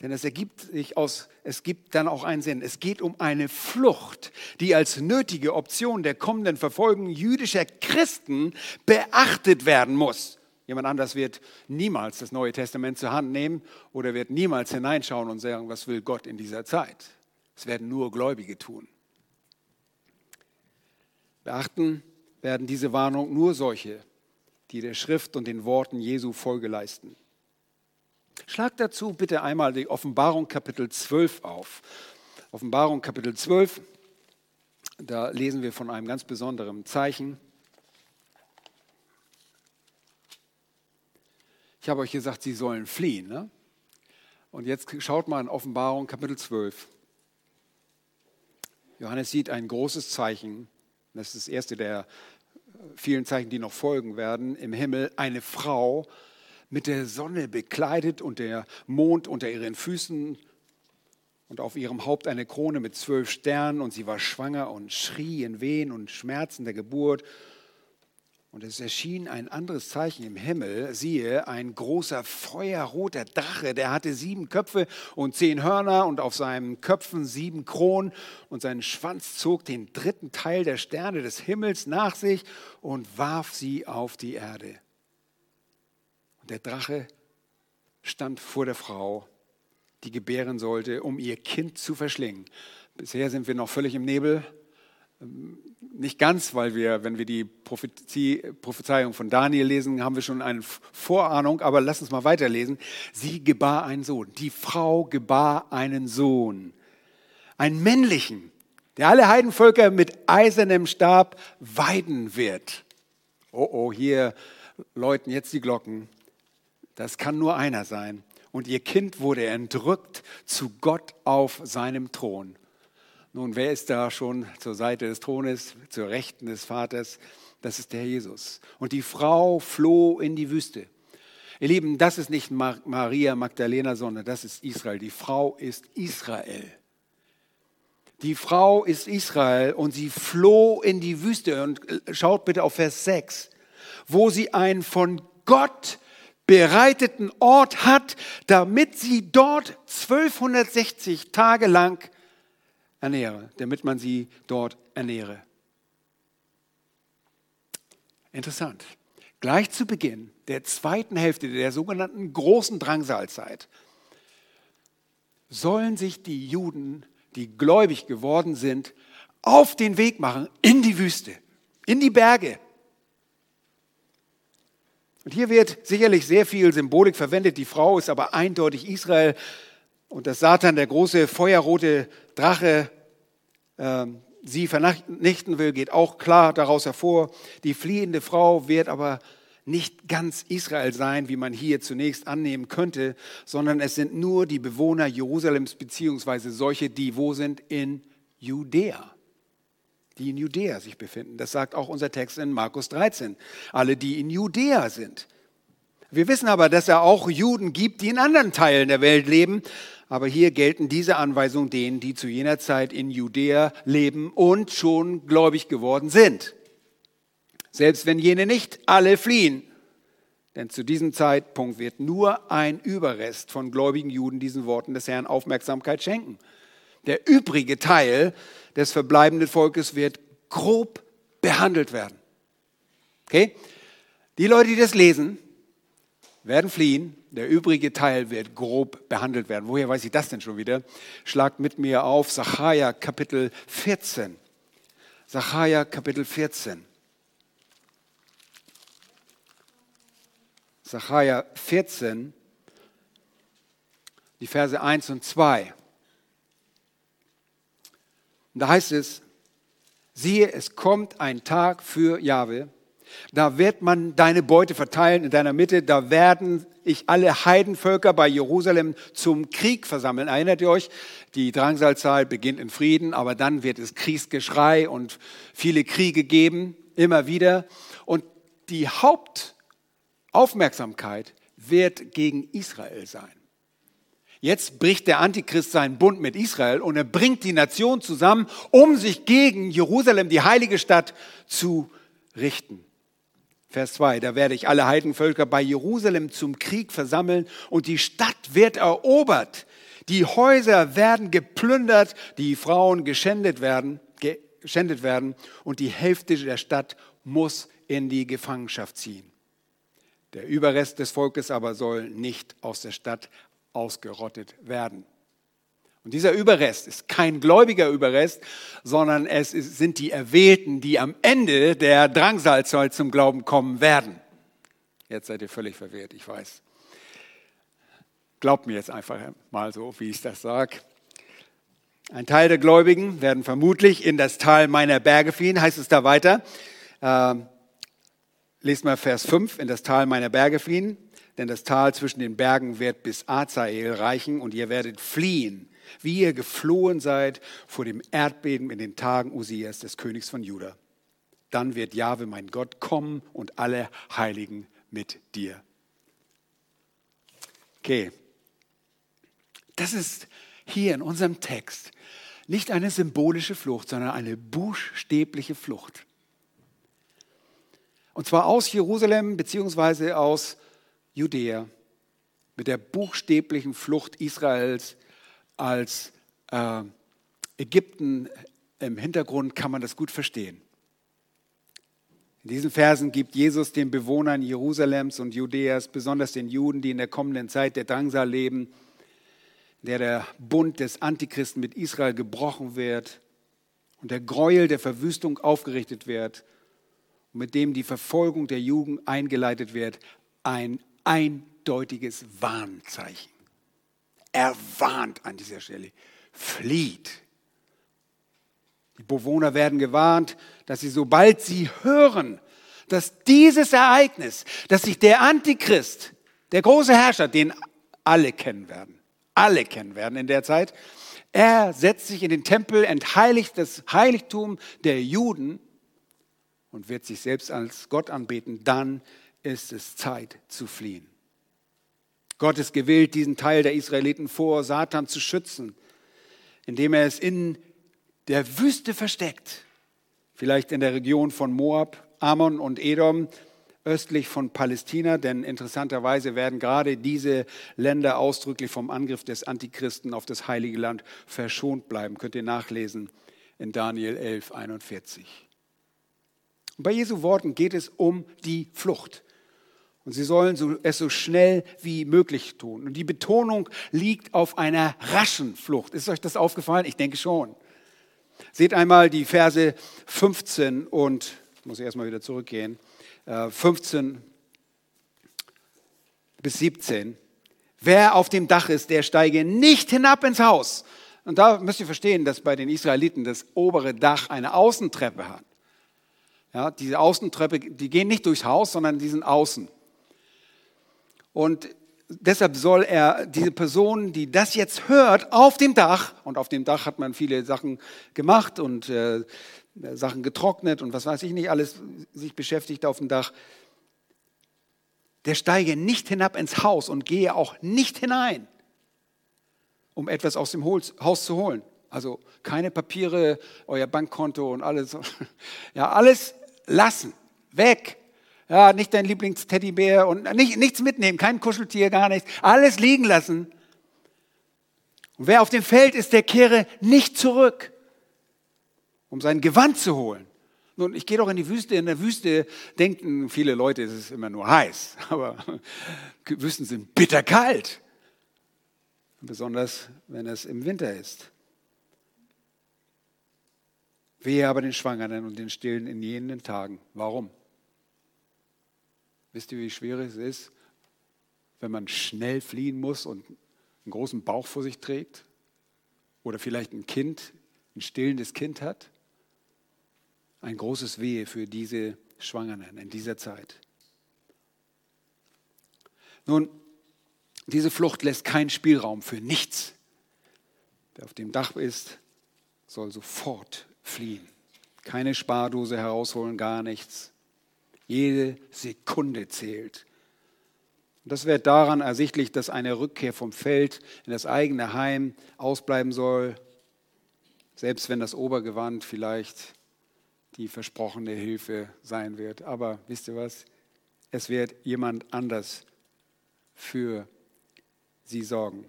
Denn es ergibt sich aus, es gibt dann auch einen Sinn. Es geht um eine Flucht, die als nötige Option der kommenden Verfolgung jüdischer Christen beachtet werden muss. Jemand anders wird niemals das Neue Testament zur Hand nehmen oder wird niemals hineinschauen und sagen, was will Gott in dieser Zeit. Es werden nur Gläubige tun. Beachten werden diese Warnung nur solche, die der Schrift und den Worten Jesu Folge leisten. Schlag dazu bitte einmal die Offenbarung Kapitel 12 auf. Offenbarung Kapitel 12, da lesen wir von einem ganz besonderen Zeichen. Ich habe euch gesagt, sie sollen fliehen. Ne? Und jetzt schaut mal in Offenbarung Kapitel 12. Johannes sieht ein großes Zeichen. Das ist das erste der vielen Zeichen, die noch folgen werden. Im Himmel eine Frau mit der Sonne bekleidet und der Mond unter ihren Füßen und auf ihrem Haupt eine Krone mit zwölf Sternen. Und sie war schwanger und schrie in Wehen und Schmerzen der Geburt und es erschien ein anderes Zeichen im Himmel. Siehe, ein großer feuerroter Drache, der hatte sieben Köpfe und zehn Hörner und auf seinen Köpfen sieben Kronen. Und sein Schwanz zog den dritten Teil der Sterne des Himmels nach sich und warf sie auf die Erde. Und der Drache stand vor der Frau, die gebären sollte, um ihr Kind zu verschlingen. Bisher sind wir noch völlig im Nebel nicht ganz, weil wir, wenn wir die Prophezie, Prophezeiung von Daniel lesen, haben wir schon eine Vorahnung, aber lass uns mal weiterlesen. Sie gebar einen Sohn. Die Frau gebar einen Sohn. Einen männlichen, der alle Heidenvölker mit eisernem Stab weiden wird. Oh, oh, hier läuten jetzt die Glocken. Das kann nur einer sein. Und ihr Kind wurde entrückt zu Gott auf seinem Thron. Nun, wer ist da schon zur Seite des Thrones, zur Rechten des Vaters? Das ist der Jesus. Und die Frau floh in die Wüste. Ihr Lieben, das ist nicht Maria Magdalena, sondern das ist Israel. Die Frau ist Israel. Die Frau ist Israel und sie floh in die Wüste. Und schaut bitte auf Vers 6, wo sie einen von Gott bereiteten Ort hat, damit sie dort 1260 Tage lang ernähre, damit man sie dort ernähre. Interessant. Gleich zu Beginn der zweiten Hälfte der sogenannten großen Drangsalzeit sollen sich die Juden, die gläubig geworden sind, auf den Weg machen in die Wüste, in die Berge. Und hier wird sicherlich sehr viel Symbolik verwendet. Die Frau ist aber eindeutig Israel und dass Satan, der große feuerrote Drache, sie vernichten will, geht auch klar daraus hervor. Die fliehende Frau wird aber nicht ganz Israel sein, wie man hier zunächst annehmen könnte, sondern es sind nur die Bewohner Jerusalems beziehungsweise solche, die wo sind in Judäa, die in Judäa sich befinden. Das sagt auch unser Text in Markus 13. Alle, die in Judäa sind. Wir wissen aber, dass er auch Juden gibt, die in anderen Teilen der Welt leben. Aber hier gelten diese Anweisungen denen, die zu jener Zeit in Judäa leben und schon gläubig geworden sind. Selbst wenn jene nicht alle fliehen. Denn zu diesem Zeitpunkt wird nur ein Überrest von gläubigen Juden diesen Worten des Herrn Aufmerksamkeit schenken. Der übrige Teil des verbleibenden Volkes wird grob behandelt werden. Okay? Die Leute, die das lesen, werden fliehen, der übrige Teil wird grob behandelt werden. Woher weiß ich das denn schon wieder? Schlagt mit mir auf Sacharja Kapitel 14. Sacharja Kapitel 14. Sacharja 14, die Verse 1 und 2. Und da heißt es, siehe, es kommt ein Tag für Jahwe, da wird man deine Beute verteilen in deiner Mitte. Da werden ich alle Heidenvölker bei Jerusalem zum Krieg versammeln. Erinnert ihr euch? Die Drangsalzahl beginnt in Frieden, aber dann wird es Kriegsgeschrei und viele Kriege geben, immer wieder. Und die Hauptaufmerksamkeit wird gegen Israel sein. Jetzt bricht der Antichrist seinen Bund mit Israel und er bringt die Nation zusammen, um sich gegen Jerusalem, die heilige Stadt, zu richten. Vers 2, da werde ich alle Heidenvölker bei Jerusalem zum Krieg versammeln und die Stadt wird erobert. Die Häuser werden geplündert, die Frauen geschändet werden, geschändet werden und die Hälfte der Stadt muss in die Gefangenschaft ziehen. Der Überrest des Volkes aber soll nicht aus der Stadt ausgerottet werden. Und dieser Überrest ist kein gläubiger Überrest, sondern es sind die Erwählten, die am Ende der Drangsalzeit zum Glauben kommen werden. Jetzt seid ihr völlig verwirrt, ich weiß. Glaubt mir jetzt einfach mal so, wie ich das sage. Ein Teil der Gläubigen werden vermutlich in das Tal meiner Berge fliehen, heißt es da weiter. Äh, lest mal Vers 5, in das Tal meiner Berge fliehen, denn das Tal zwischen den Bergen wird bis Azael reichen und ihr werdet fliehen wie ihr geflohen seid vor dem Erdbeben in den Tagen Usias, des Königs von Juda. Dann wird Jahwe, mein Gott, kommen und alle Heiligen mit dir. Okay, das ist hier in unserem Text nicht eine symbolische Flucht, sondern eine buchstäbliche Flucht. Und zwar aus Jerusalem beziehungsweise aus Judäa mit der buchstäblichen Flucht Israels als äh, Ägypten im Hintergrund kann man das gut verstehen. In diesen Versen gibt Jesus den Bewohnern Jerusalems und Judäas, besonders den Juden, die in der kommenden Zeit der Drangsal leben, der der Bund des Antichristen mit Israel gebrochen wird und der Gräuel der Verwüstung aufgerichtet wird und mit dem die Verfolgung der Jugend eingeleitet wird, ein eindeutiges Warnzeichen. Er warnt an dieser Stelle. Flieht. Die Bewohner werden gewarnt, dass sie, sobald sie hören, dass dieses Ereignis, dass sich der Antichrist, der große Herrscher, den alle kennen werden, alle kennen werden in der Zeit, er setzt sich in den Tempel, entheiligt das Heiligtum der Juden und wird sich selbst als Gott anbeten, dann ist es Zeit zu fliehen. Gott ist gewillt, diesen Teil der Israeliten vor Satan zu schützen, indem er es in der Wüste versteckt, vielleicht in der Region von Moab, Ammon und Edom, östlich von Palästina, denn interessanterweise werden gerade diese Länder ausdrücklich vom Angriff des Antichristen auf das heilige Land verschont bleiben. Könnt ihr nachlesen in Daniel 11, 41. Und bei Jesu Worten geht es um die Flucht. Und sie sollen es so schnell wie möglich tun. Und die Betonung liegt auf einer raschen Flucht. Ist euch das aufgefallen? Ich denke schon. Seht einmal die Verse 15 und, ich muss erstmal wieder zurückgehen, 15 äh, bis 17. Wer auf dem Dach ist, der steige nicht hinab ins Haus. Und da müsst ihr verstehen, dass bei den Israeliten das obere Dach eine Außentreppe hat. Ja, diese Außentreppe, die gehen nicht durchs Haus, sondern die sind außen. Und deshalb soll er diese Person, die das jetzt hört, auf dem Dach, und auf dem Dach hat man viele Sachen gemacht und äh, Sachen getrocknet und was weiß ich nicht, alles sich beschäftigt auf dem Dach, der steige nicht hinab ins Haus und gehe auch nicht hinein, um etwas aus dem Haus zu holen. Also keine Papiere, euer Bankkonto und alles. Ja, alles lassen, weg. Ja, nicht dein Lieblingsteddybär und nicht, nichts mitnehmen, kein Kuscheltier, gar nichts. Alles liegen lassen. Und wer auf dem Feld ist, der kehre nicht zurück, um sein Gewand zu holen. Nun, ich gehe doch in die Wüste. In der Wüste denken viele Leute, es ist immer nur heiß. Aber Wüsten sind bitterkalt. Besonders, wenn es im Winter ist. Wehe aber den Schwangeren und den Stillen in jenen Tagen. Warum? Wisst ihr, wie schwer es ist, wenn man schnell fliehen muss und einen großen Bauch vor sich trägt? Oder vielleicht ein Kind, ein stillendes Kind hat? Ein großes Wehe für diese Schwangeren in dieser Zeit. Nun, diese Flucht lässt keinen Spielraum für nichts. Wer auf dem Dach ist, soll sofort fliehen. Keine Spardose herausholen, gar nichts. Jede Sekunde zählt. Das wird daran ersichtlich, dass eine Rückkehr vom Feld in das eigene Heim ausbleiben soll, selbst wenn das Obergewand vielleicht die versprochene Hilfe sein wird. Aber wisst ihr was? Es wird jemand anders für sie sorgen.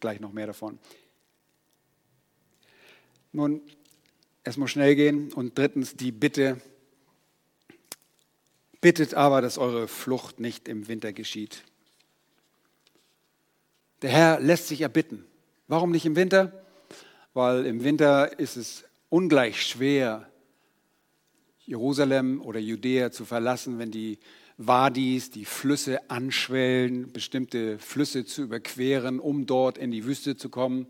Gleich noch mehr davon. Nun, es muss schnell gehen. Und drittens die Bitte, Bittet aber, dass eure Flucht nicht im Winter geschieht. Der Herr lässt sich erbitten. Warum nicht im Winter? Weil im Winter ist es ungleich schwer, Jerusalem oder Judäa zu verlassen, wenn die Wadis, die Flüsse anschwellen, bestimmte Flüsse zu überqueren, um dort in die Wüste zu kommen.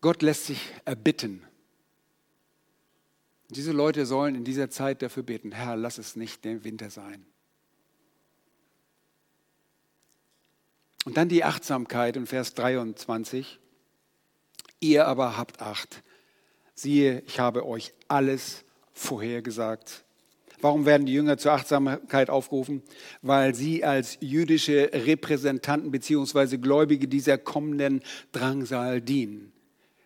Gott lässt sich erbitten. Diese Leute sollen in dieser Zeit dafür beten, Herr, lass es nicht der Winter sein. Und dann die Achtsamkeit in Vers 23. Ihr aber habt Acht. Siehe, ich habe euch alles vorhergesagt. Warum werden die Jünger zur Achtsamkeit aufgerufen? Weil sie als jüdische Repräsentanten bzw. Gläubige dieser kommenden Drangsal dienen.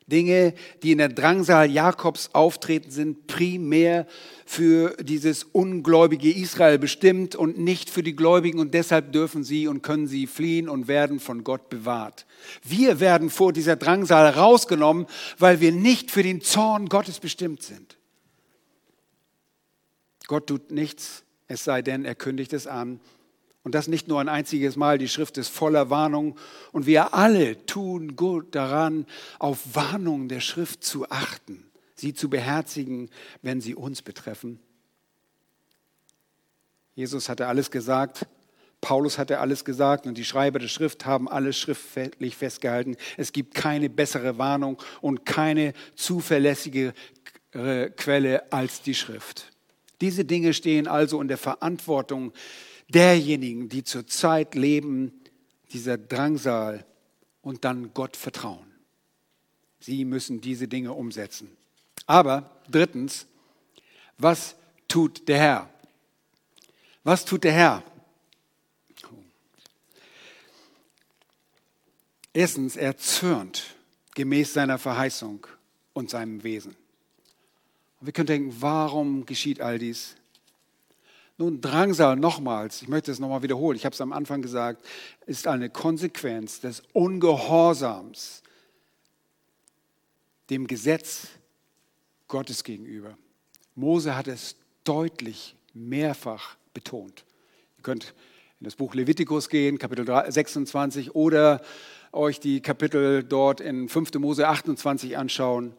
Dinge, die in der Drangsal Jakobs auftreten, sind primär für dieses ungläubige Israel bestimmt und nicht für die Gläubigen und deshalb dürfen sie und können sie fliehen und werden von Gott bewahrt. Wir werden vor dieser Drangsal rausgenommen, weil wir nicht für den Zorn Gottes bestimmt sind. Gott tut nichts, es sei denn, er kündigt es an und das nicht nur ein einziges Mal, die Schrift ist voller Warnung. Und wir alle tun gut daran, auf Warnungen der Schrift zu achten, sie zu beherzigen, wenn sie uns betreffen. Jesus hatte alles gesagt, Paulus hatte alles gesagt und die Schreiber der Schrift haben alles schriftlich festgehalten. Es gibt keine bessere Warnung und keine zuverlässige Quelle als die Schrift. Diese Dinge stehen also in der Verantwortung derjenigen, die zurzeit leben, dieser Drangsal und dann Gott vertrauen. Sie müssen diese Dinge umsetzen. Aber drittens, was tut der Herr? Was tut der Herr? Erstens, er zürnt gemäß seiner Verheißung und seinem Wesen. Wir können denken, warum geschieht all dies? Nun, Drangsal nochmals, ich möchte es nochmal wiederholen, ich habe es am Anfang gesagt, ist eine Konsequenz des Ungehorsams dem Gesetz Gottes gegenüber. Mose hat es deutlich mehrfach betont. Ihr könnt in das Buch Levitikus gehen, Kapitel 26, oder euch die Kapitel dort in 5. Mose 28 anschauen.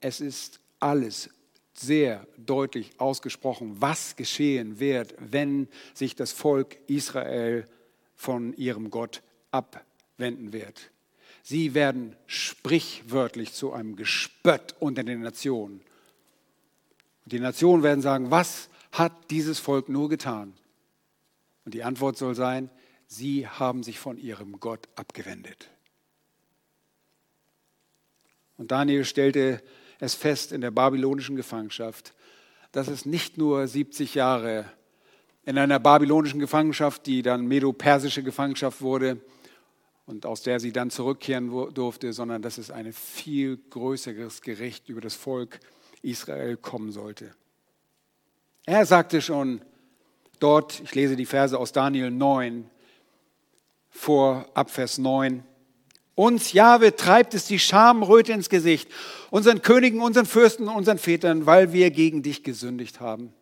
Es ist alles sehr deutlich ausgesprochen, was geschehen wird, wenn sich das Volk Israel von ihrem Gott abwenden wird. Sie werden sprichwörtlich zu einem Gespött unter den Nationen. Die Nationen werden sagen, was hat dieses Volk nur getan? Und die Antwort soll sein, sie haben sich von ihrem Gott abgewendet. Und Daniel stellte es fest in der babylonischen Gefangenschaft, dass es nicht nur 70 Jahre in einer babylonischen Gefangenschaft, die dann medo-persische Gefangenschaft wurde und aus der sie dann zurückkehren durfte, sondern dass es ein viel größeres Gericht über das Volk Israel kommen sollte. Er sagte schon dort, ich lese die Verse aus Daniel 9, vor Abvers 9, uns, Jahwe, treibt es die Schamröte ins Gesicht, unseren Königen, unseren Fürsten, unseren Vätern, weil wir gegen dich gesündigt haben.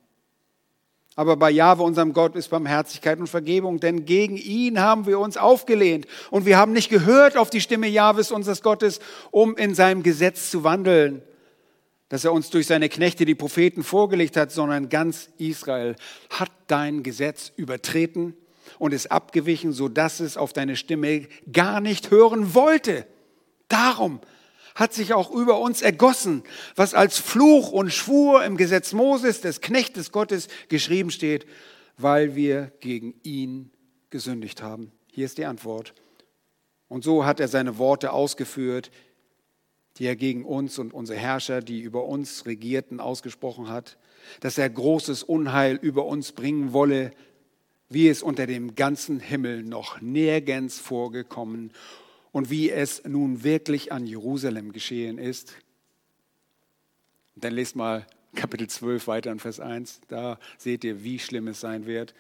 Aber bei Jahwe, unserem Gott, ist Barmherzigkeit und Vergebung, denn gegen ihn haben wir uns aufgelehnt und wir haben nicht gehört auf die Stimme Jahwes, unseres Gottes, um in seinem Gesetz zu wandeln, das er uns durch seine Knechte, die Propheten, vorgelegt hat, sondern ganz Israel hat dein Gesetz übertreten und ist abgewichen, sodass es auf deine Stimme gar nicht hören wollte. Darum hat sich auch über uns ergossen, was als Fluch und Schwur im Gesetz Moses, des Knechtes Gottes, geschrieben steht, weil wir gegen ihn gesündigt haben. Hier ist die Antwort. Und so hat er seine Worte ausgeführt, die er gegen uns und unsere Herrscher, die über uns regierten, ausgesprochen hat, dass er großes Unheil über uns bringen wolle, wie es unter dem ganzen Himmel noch nirgends vorgekommen und wie es nun wirklich an Jerusalem geschehen ist. Dann lest mal Kapitel 12 weiter in Vers 1, da seht ihr, wie schlimm es sein wird.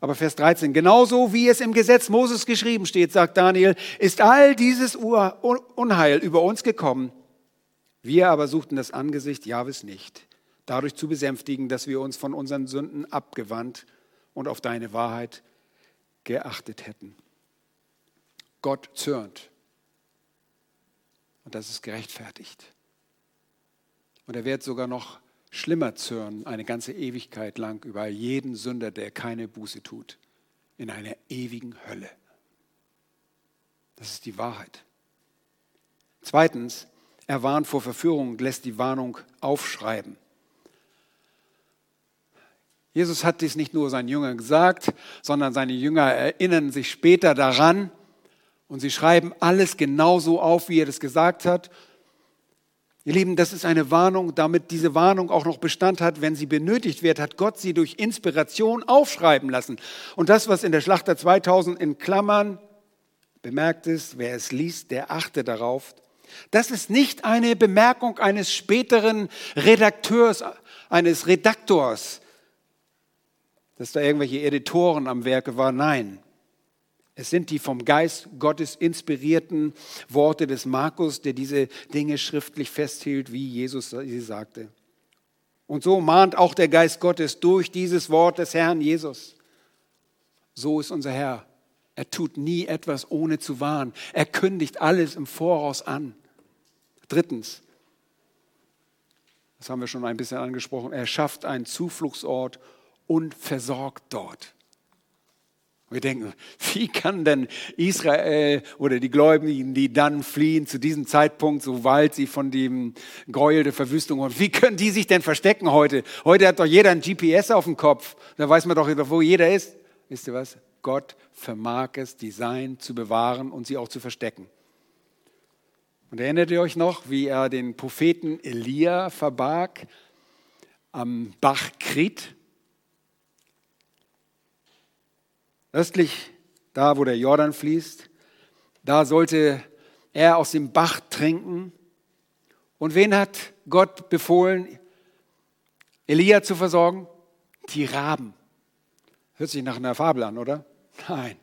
Aber Vers 13, genauso wie es im Gesetz Moses geschrieben steht, sagt Daniel, ist all dieses Unheil über uns gekommen. Wir aber suchten das Angesicht Jahwes nicht, dadurch zu besänftigen, dass wir uns von unseren Sünden abgewandt und auf deine Wahrheit geachtet hätten. Gott zürnt. Und das ist gerechtfertigt. Und er wird sogar noch schlimmer zürnen, eine ganze Ewigkeit lang über jeden Sünder, der keine Buße tut, in einer ewigen Hölle. Das ist die Wahrheit. Zweitens, er warnt vor Verführung und lässt die Warnung aufschreiben. Jesus hat dies nicht nur seinen Jüngern gesagt, sondern seine Jünger erinnern sich später daran und sie schreiben alles genauso auf, wie er das gesagt hat Ihr Lieben, das ist eine Warnung, damit diese Warnung auch noch Bestand hat, wenn sie benötigt wird, hat Gott sie durch Inspiration aufschreiben lassen. Und das, was in der Schlachter 2000 in Klammern bemerkt ist, wer es liest, der achte darauf. Das ist nicht eine Bemerkung eines späteren Redakteurs, eines Redaktors, dass da irgendwelche Editoren am Werke waren. Nein, es sind die vom Geist Gottes inspirierten Worte des Markus, der diese Dinge schriftlich festhielt, wie Jesus sie sagte. Und so mahnt auch der Geist Gottes durch dieses Wort des Herrn Jesus. So ist unser Herr. Er tut nie etwas ohne zu warnen. Er kündigt alles im Voraus an. Drittens, das haben wir schon ein bisschen angesprochen, er schafft einen Zufluchtsort und versorgt dort. Wir denken, wie kann denn Israel oder die Gläubigen, die dann fliehen zu diesem Zeitpunkt, sobald sie von dem Gräuel der Verwüstung kommen, wie können die sich denn verstecken heute? Heute hat doch jeder ein GPS auf dem Kopf. Da weiß man doch, wo jeder ist. Wisst ihr was? Gott vermag es, die Sein zu bewahren und sie auch zu verstecken. Und erinnert ihr euch noch, wie er den Propheten Elia verbarg am Bach Krit? Östlich, da wo der Jordan fließt, da sollte er aus dem Bach trinken. Und wen hat Gott befohlen, Elia zu versorgen? Die Raben. Hört sich nach einer Fabel an, oder? Nein.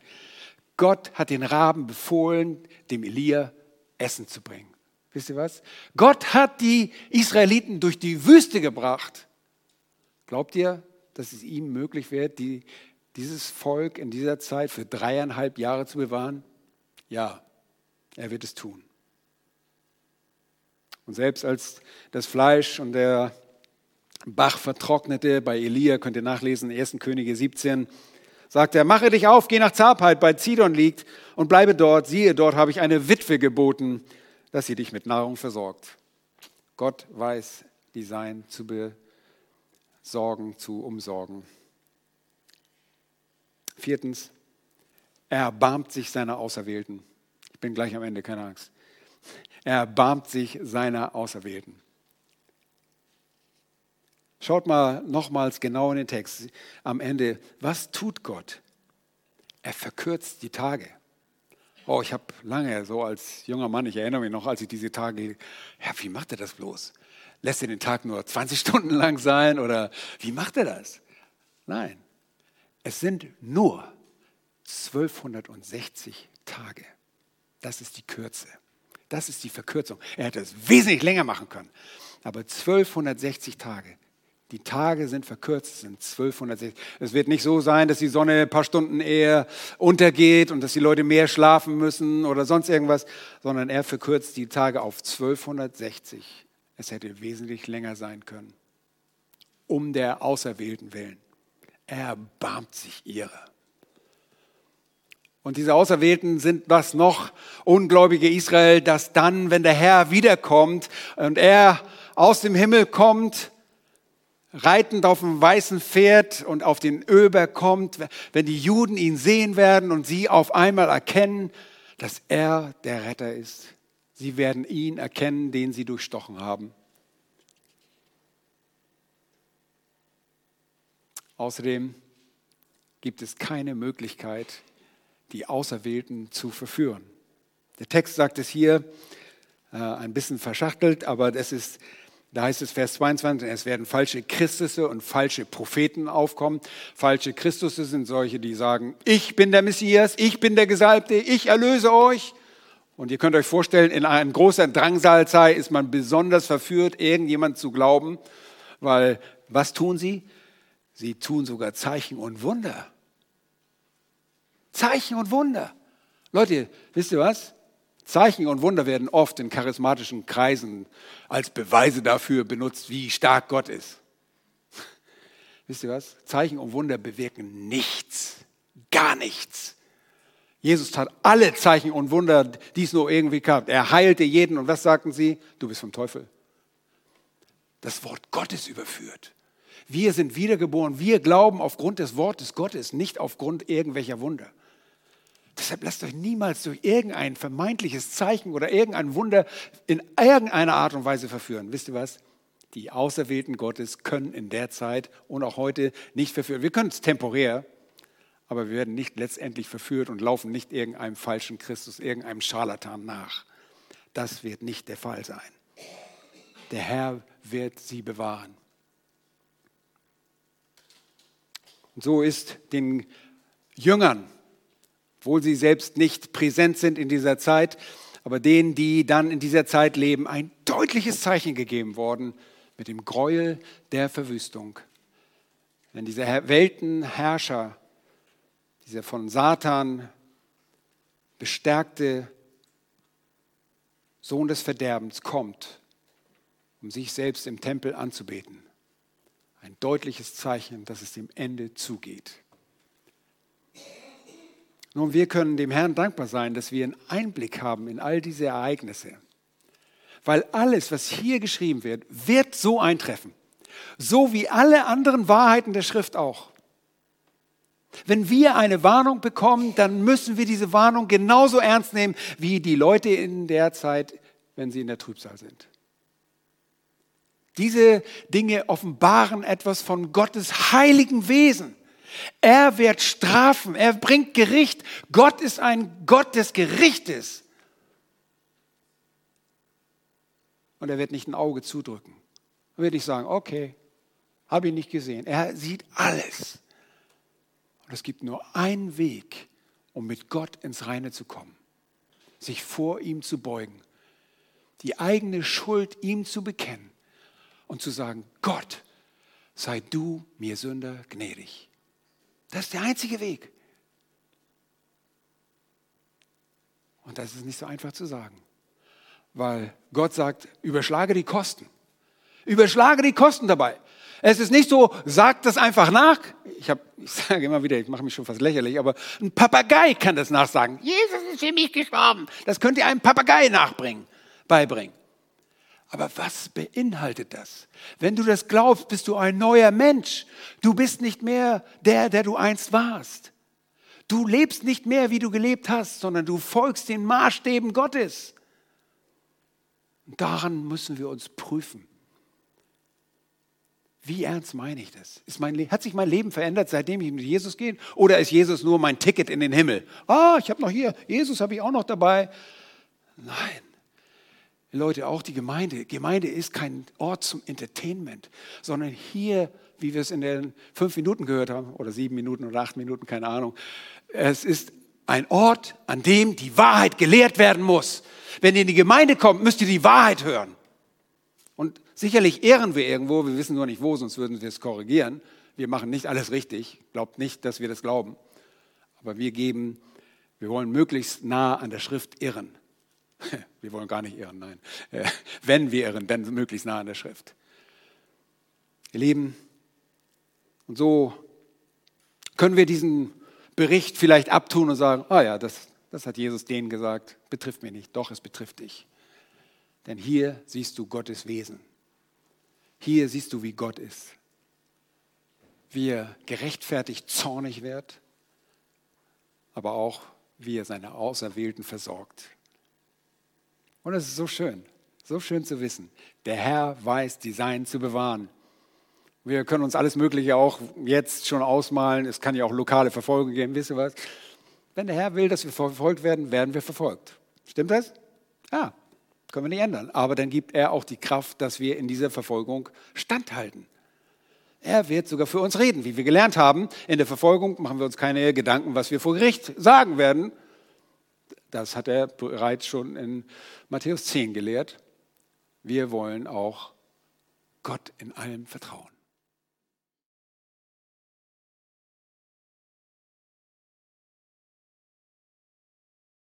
Gott hat den Raben befohlen, dem Elia Essen zu bringen. Wisst ihr was? Gott hat die Israeliten durch die Wüste gebracht. Glaubt ihr, dass es ihm möglich wird, die dieses Volk in dieser Zeit für dreieinhalb Jahre zu bewahren? Ja, er wird es tun. Und selbst als das Fleisch und der Bach vertrocknete, bei Elia könnt ihr nachlesen, 1. Könige 17, sagt er, mache dich auf, geh nach Zarpheit, bei Zidon liegt, und bleibe dort. Siehe, dort habe ich eine Witwe geboten, dass sie dich mit Nahrung versorgt. Gott weiß, die Sein zu besorgen, zu umsorgen. Viertens, er erbarmt sich seiner Auserwählten. Ich bin gleich am Ende, keine Angst. Er erbarmt sich seiner Auserwählten. Schaut mal nochmals genau in den Text am Ende. Was tut Gott? Er verkürzt die Tage. Oh, ich habe lange so als junger Mann, ich erinnere mich noch, als ich diese Tage, ja, wie macht er das bloß? Lässt er den Tag nur 20 Stunden lang sein oder wie macht er das? Nein, es sind nur 1260 Tage. Das ist die Kürze. Das ist die Verkürzung. Er hätte es wesentlich länger machen können. Aber 1260 Tage. Die Tage sind verkürzt, sind 1260. Es wird nicht so sein, dass die Sonne ein paar Stunden eher untergeht und dass die Leute mehr schlafen müssen oder sonst irgendwas, sondern er verkürzt die Tage auf 1260. Es hätte wesentlich länger sein können. Um der Auserwählten willen erbarmt sich ihre. Und diese Auserwählten sind was noch ungläubige Israel, dass dann, wenn der Herr wiederkommt und er aus dem Himmel kommt, reitend auf dem weißen Pferd und auf den Öber kommt, wenn die Juden ihn sehen werden und sie auf einmal erkennen, dass er der Retter ist. Sie werden ihn erkennen, den sie durchstochen haben. Außerdem gibt es keine Möglichkeit, die Auserwählten zu verführen. Der Text sagt es hier äh, ein bisschen verschachtelt, aber das ist, da heißt es Vers 22, es werden falsche Christusse und falsche Propheten aufkommen. Falsche Christusse sind solche, die sagen, ich bin der Messias, ich bin der Gesalbte, ich erlöse euch. Und ihr könnt euch vorstellen, in einer großen Drangsalzeit ist man besonders verführt, irgendjemand zu glauben, weil was tun sie? Sie tun sogar Zeichen und Wunder. Zeichen und Wunder. Leute, wisst ihr was? Zeichen und Wunder werden oft in charismatischen Kreisen als Beweise dafür benutzt, wie stark Gott ist. Wisst ihr was? Zeichen und Wunder bewirken nichts, gar nichts. Jesus tat alle Zeichen und Wunder, die es nur irgendwie gab. Er heilte jeden und was sagten sie? Du bist vom Teufel. Das Wort Gottes überführt. Wir sind wiedergeboren. Wir glauben aufgrund des Wortes Gottes, nicht aufgrund irgendwelcher Wunder. Deshalb lasst euch niemals durch irgendein vermeintliches Zeichen oder irgendein Wunder in irgendeiner Art und Weise verführen. Wisst ihr was? Die Auserwählten Gottes können in der Zeit und auch heute nicht verführen. Wir können es temporär, aber wir werden nicht letztendlich verführt und laufen nicht irgendeinem falschen Christus, irgendeinem Scharlatan nach. Das wird nicht der Fall sein. Der Herr wird sie bewahren. Und so ist den Jüngern obwohl sie selbst nicht präsent sind in dieser Zeit, aber denen, die dann in dieser Zeit leben, ein deutliches Zeichen gegeben worden mit dem Gräuel der Verwüstung. Wenn dieser Weltenherrscher, dieser von Satan bestärkte Sohn des Verderbens kommt, um sich selbst im Tempel anzubeten. Ein deutliches Zeichen, dass es dem Ende zugeht. Nun, wir können dem Herrn dankbar sein, dass wir einen Einblick haben in all diese Ereignisse. Weil alles, was hier geschrieben wird, wird so eintreffen. So wie alle anderen Wahrheiten der Schrift auch. Wenn wir eine Warnung bekommen, dann müssen wir diese Warnung genauso ernst nehmen wie die Leute in der Zeit, wenn sie in der Trübsal sind. Diese Dinge offenbaren etwas von Gottes heiligen Wesen. Er wird strafen, er bringt Gericht. Gott ist ein Gott des Gerichtes. Und er wird nicht ein Auge zudrücken. Er wird nicht sagen, okay, habe ich nicht gesehen. Er sieht alles. Und es gibt nur einen Weg, um mit Gott ins Reine zu kommen. Sich vor ihm zu beugen. Die eigene Schuld ihm zu bekennen und zu sagen, Gott, sei du mir Sünder gnädig. Das ist der einzige Weg. Und das ist nicht so einfach zu sagen, weil Gott sagt, überschlage die Kosten. Überschlage die Kosten dabei. Es ist nicht so, sag das einfach nach. Ich, hab, ich sage immer wieder, ich mache mich schon fast lächerlich, aber ein Papagei kann das nachsagen. Jesus ist für mich gestorben. Das könnt ihr einem Papagei nachbringen, beibringen. Aber was beinhaltet das? Wenn du das glaubst, bist du ein neuer Mensch. Du bist nicht mehr der, der du einst warst. Du lebst nicht mehr, wie du gelebt hast, sondern du folgst den Maßstäben Gottes. Und daran müssen wir uns prüfen. Wie ernst meine ich das? Mein, hat sich mein Leben verändert, seitdem ich mit Jesus gehe? Oder ist Jesus nur mein Ticket in den Himmel? Ah, ich habe noch hier, Jesus habe ich auch noch dabei. Nein, Leute, auch die Gemeinde. Gemeinde ist kein Ort zum Entertainment, sondern hier, wie wir es in den fünf Minuten gehört haben, oder sieben Minuten oder acht Minuten, keine Ahnung. Es ist ein Ort, an dem die Wahrheit gelehrt werden muss. Wenn ihr in die Gemeinde kommt, müsst ihr die Wahrheit hören. Und sicherlich ehren wir irgendwo, wir wissen nur nicht wo, sonst würden wir es korrigieren. Wir machen nicht alles richtig, glaubt nicht, dass wir das glauben. Aber wir geben, wir wollen möglichst nah an der Schrift irren. Wir wollen gar nicht irren, nein. Äh, wenn wir irren, dann möglichst nah an der Schrift. Ihr Lieben, und so können wir diesen Bericht vielleicht abtun und sagen, ah ja, das, das hat Jesus denen gesagt, betrifft mich nicht. Doch, es betrifft dich. Denn hier siehst du Gottes Wesen. Hier siehst du, wie Gott ist. Wie er gerechtfertigt zornig wird, aber auch, wie er seine Auserwählten versorgt. Und es ist so schön, so schön zu wissen. Der Herr weiß, die Seinen zu bewahren. Wir können uns alles Mögliche auch jetzt schon ausmalen. Es kann ja auch lokale Verfolgung geben. Wisst ihr was? Wenn der Herr will, dass wir verfolgt werden, werden wir verfolgt. Stimmt das? Ja, können wir nicht ändern. Aber dann gibt er auch die Kraft, dass wir in dieser Verfolgung standhalten. Er wird sogar für uns reden, wie wir gelernt haben. In der Verfolgung machen wir uns keine Gedanken, was wir vor Gericht sagen werden. Das hat er bereits schon in Matthäus 10 gelehrt. Wir wollen auch Gott in allem vertrauen.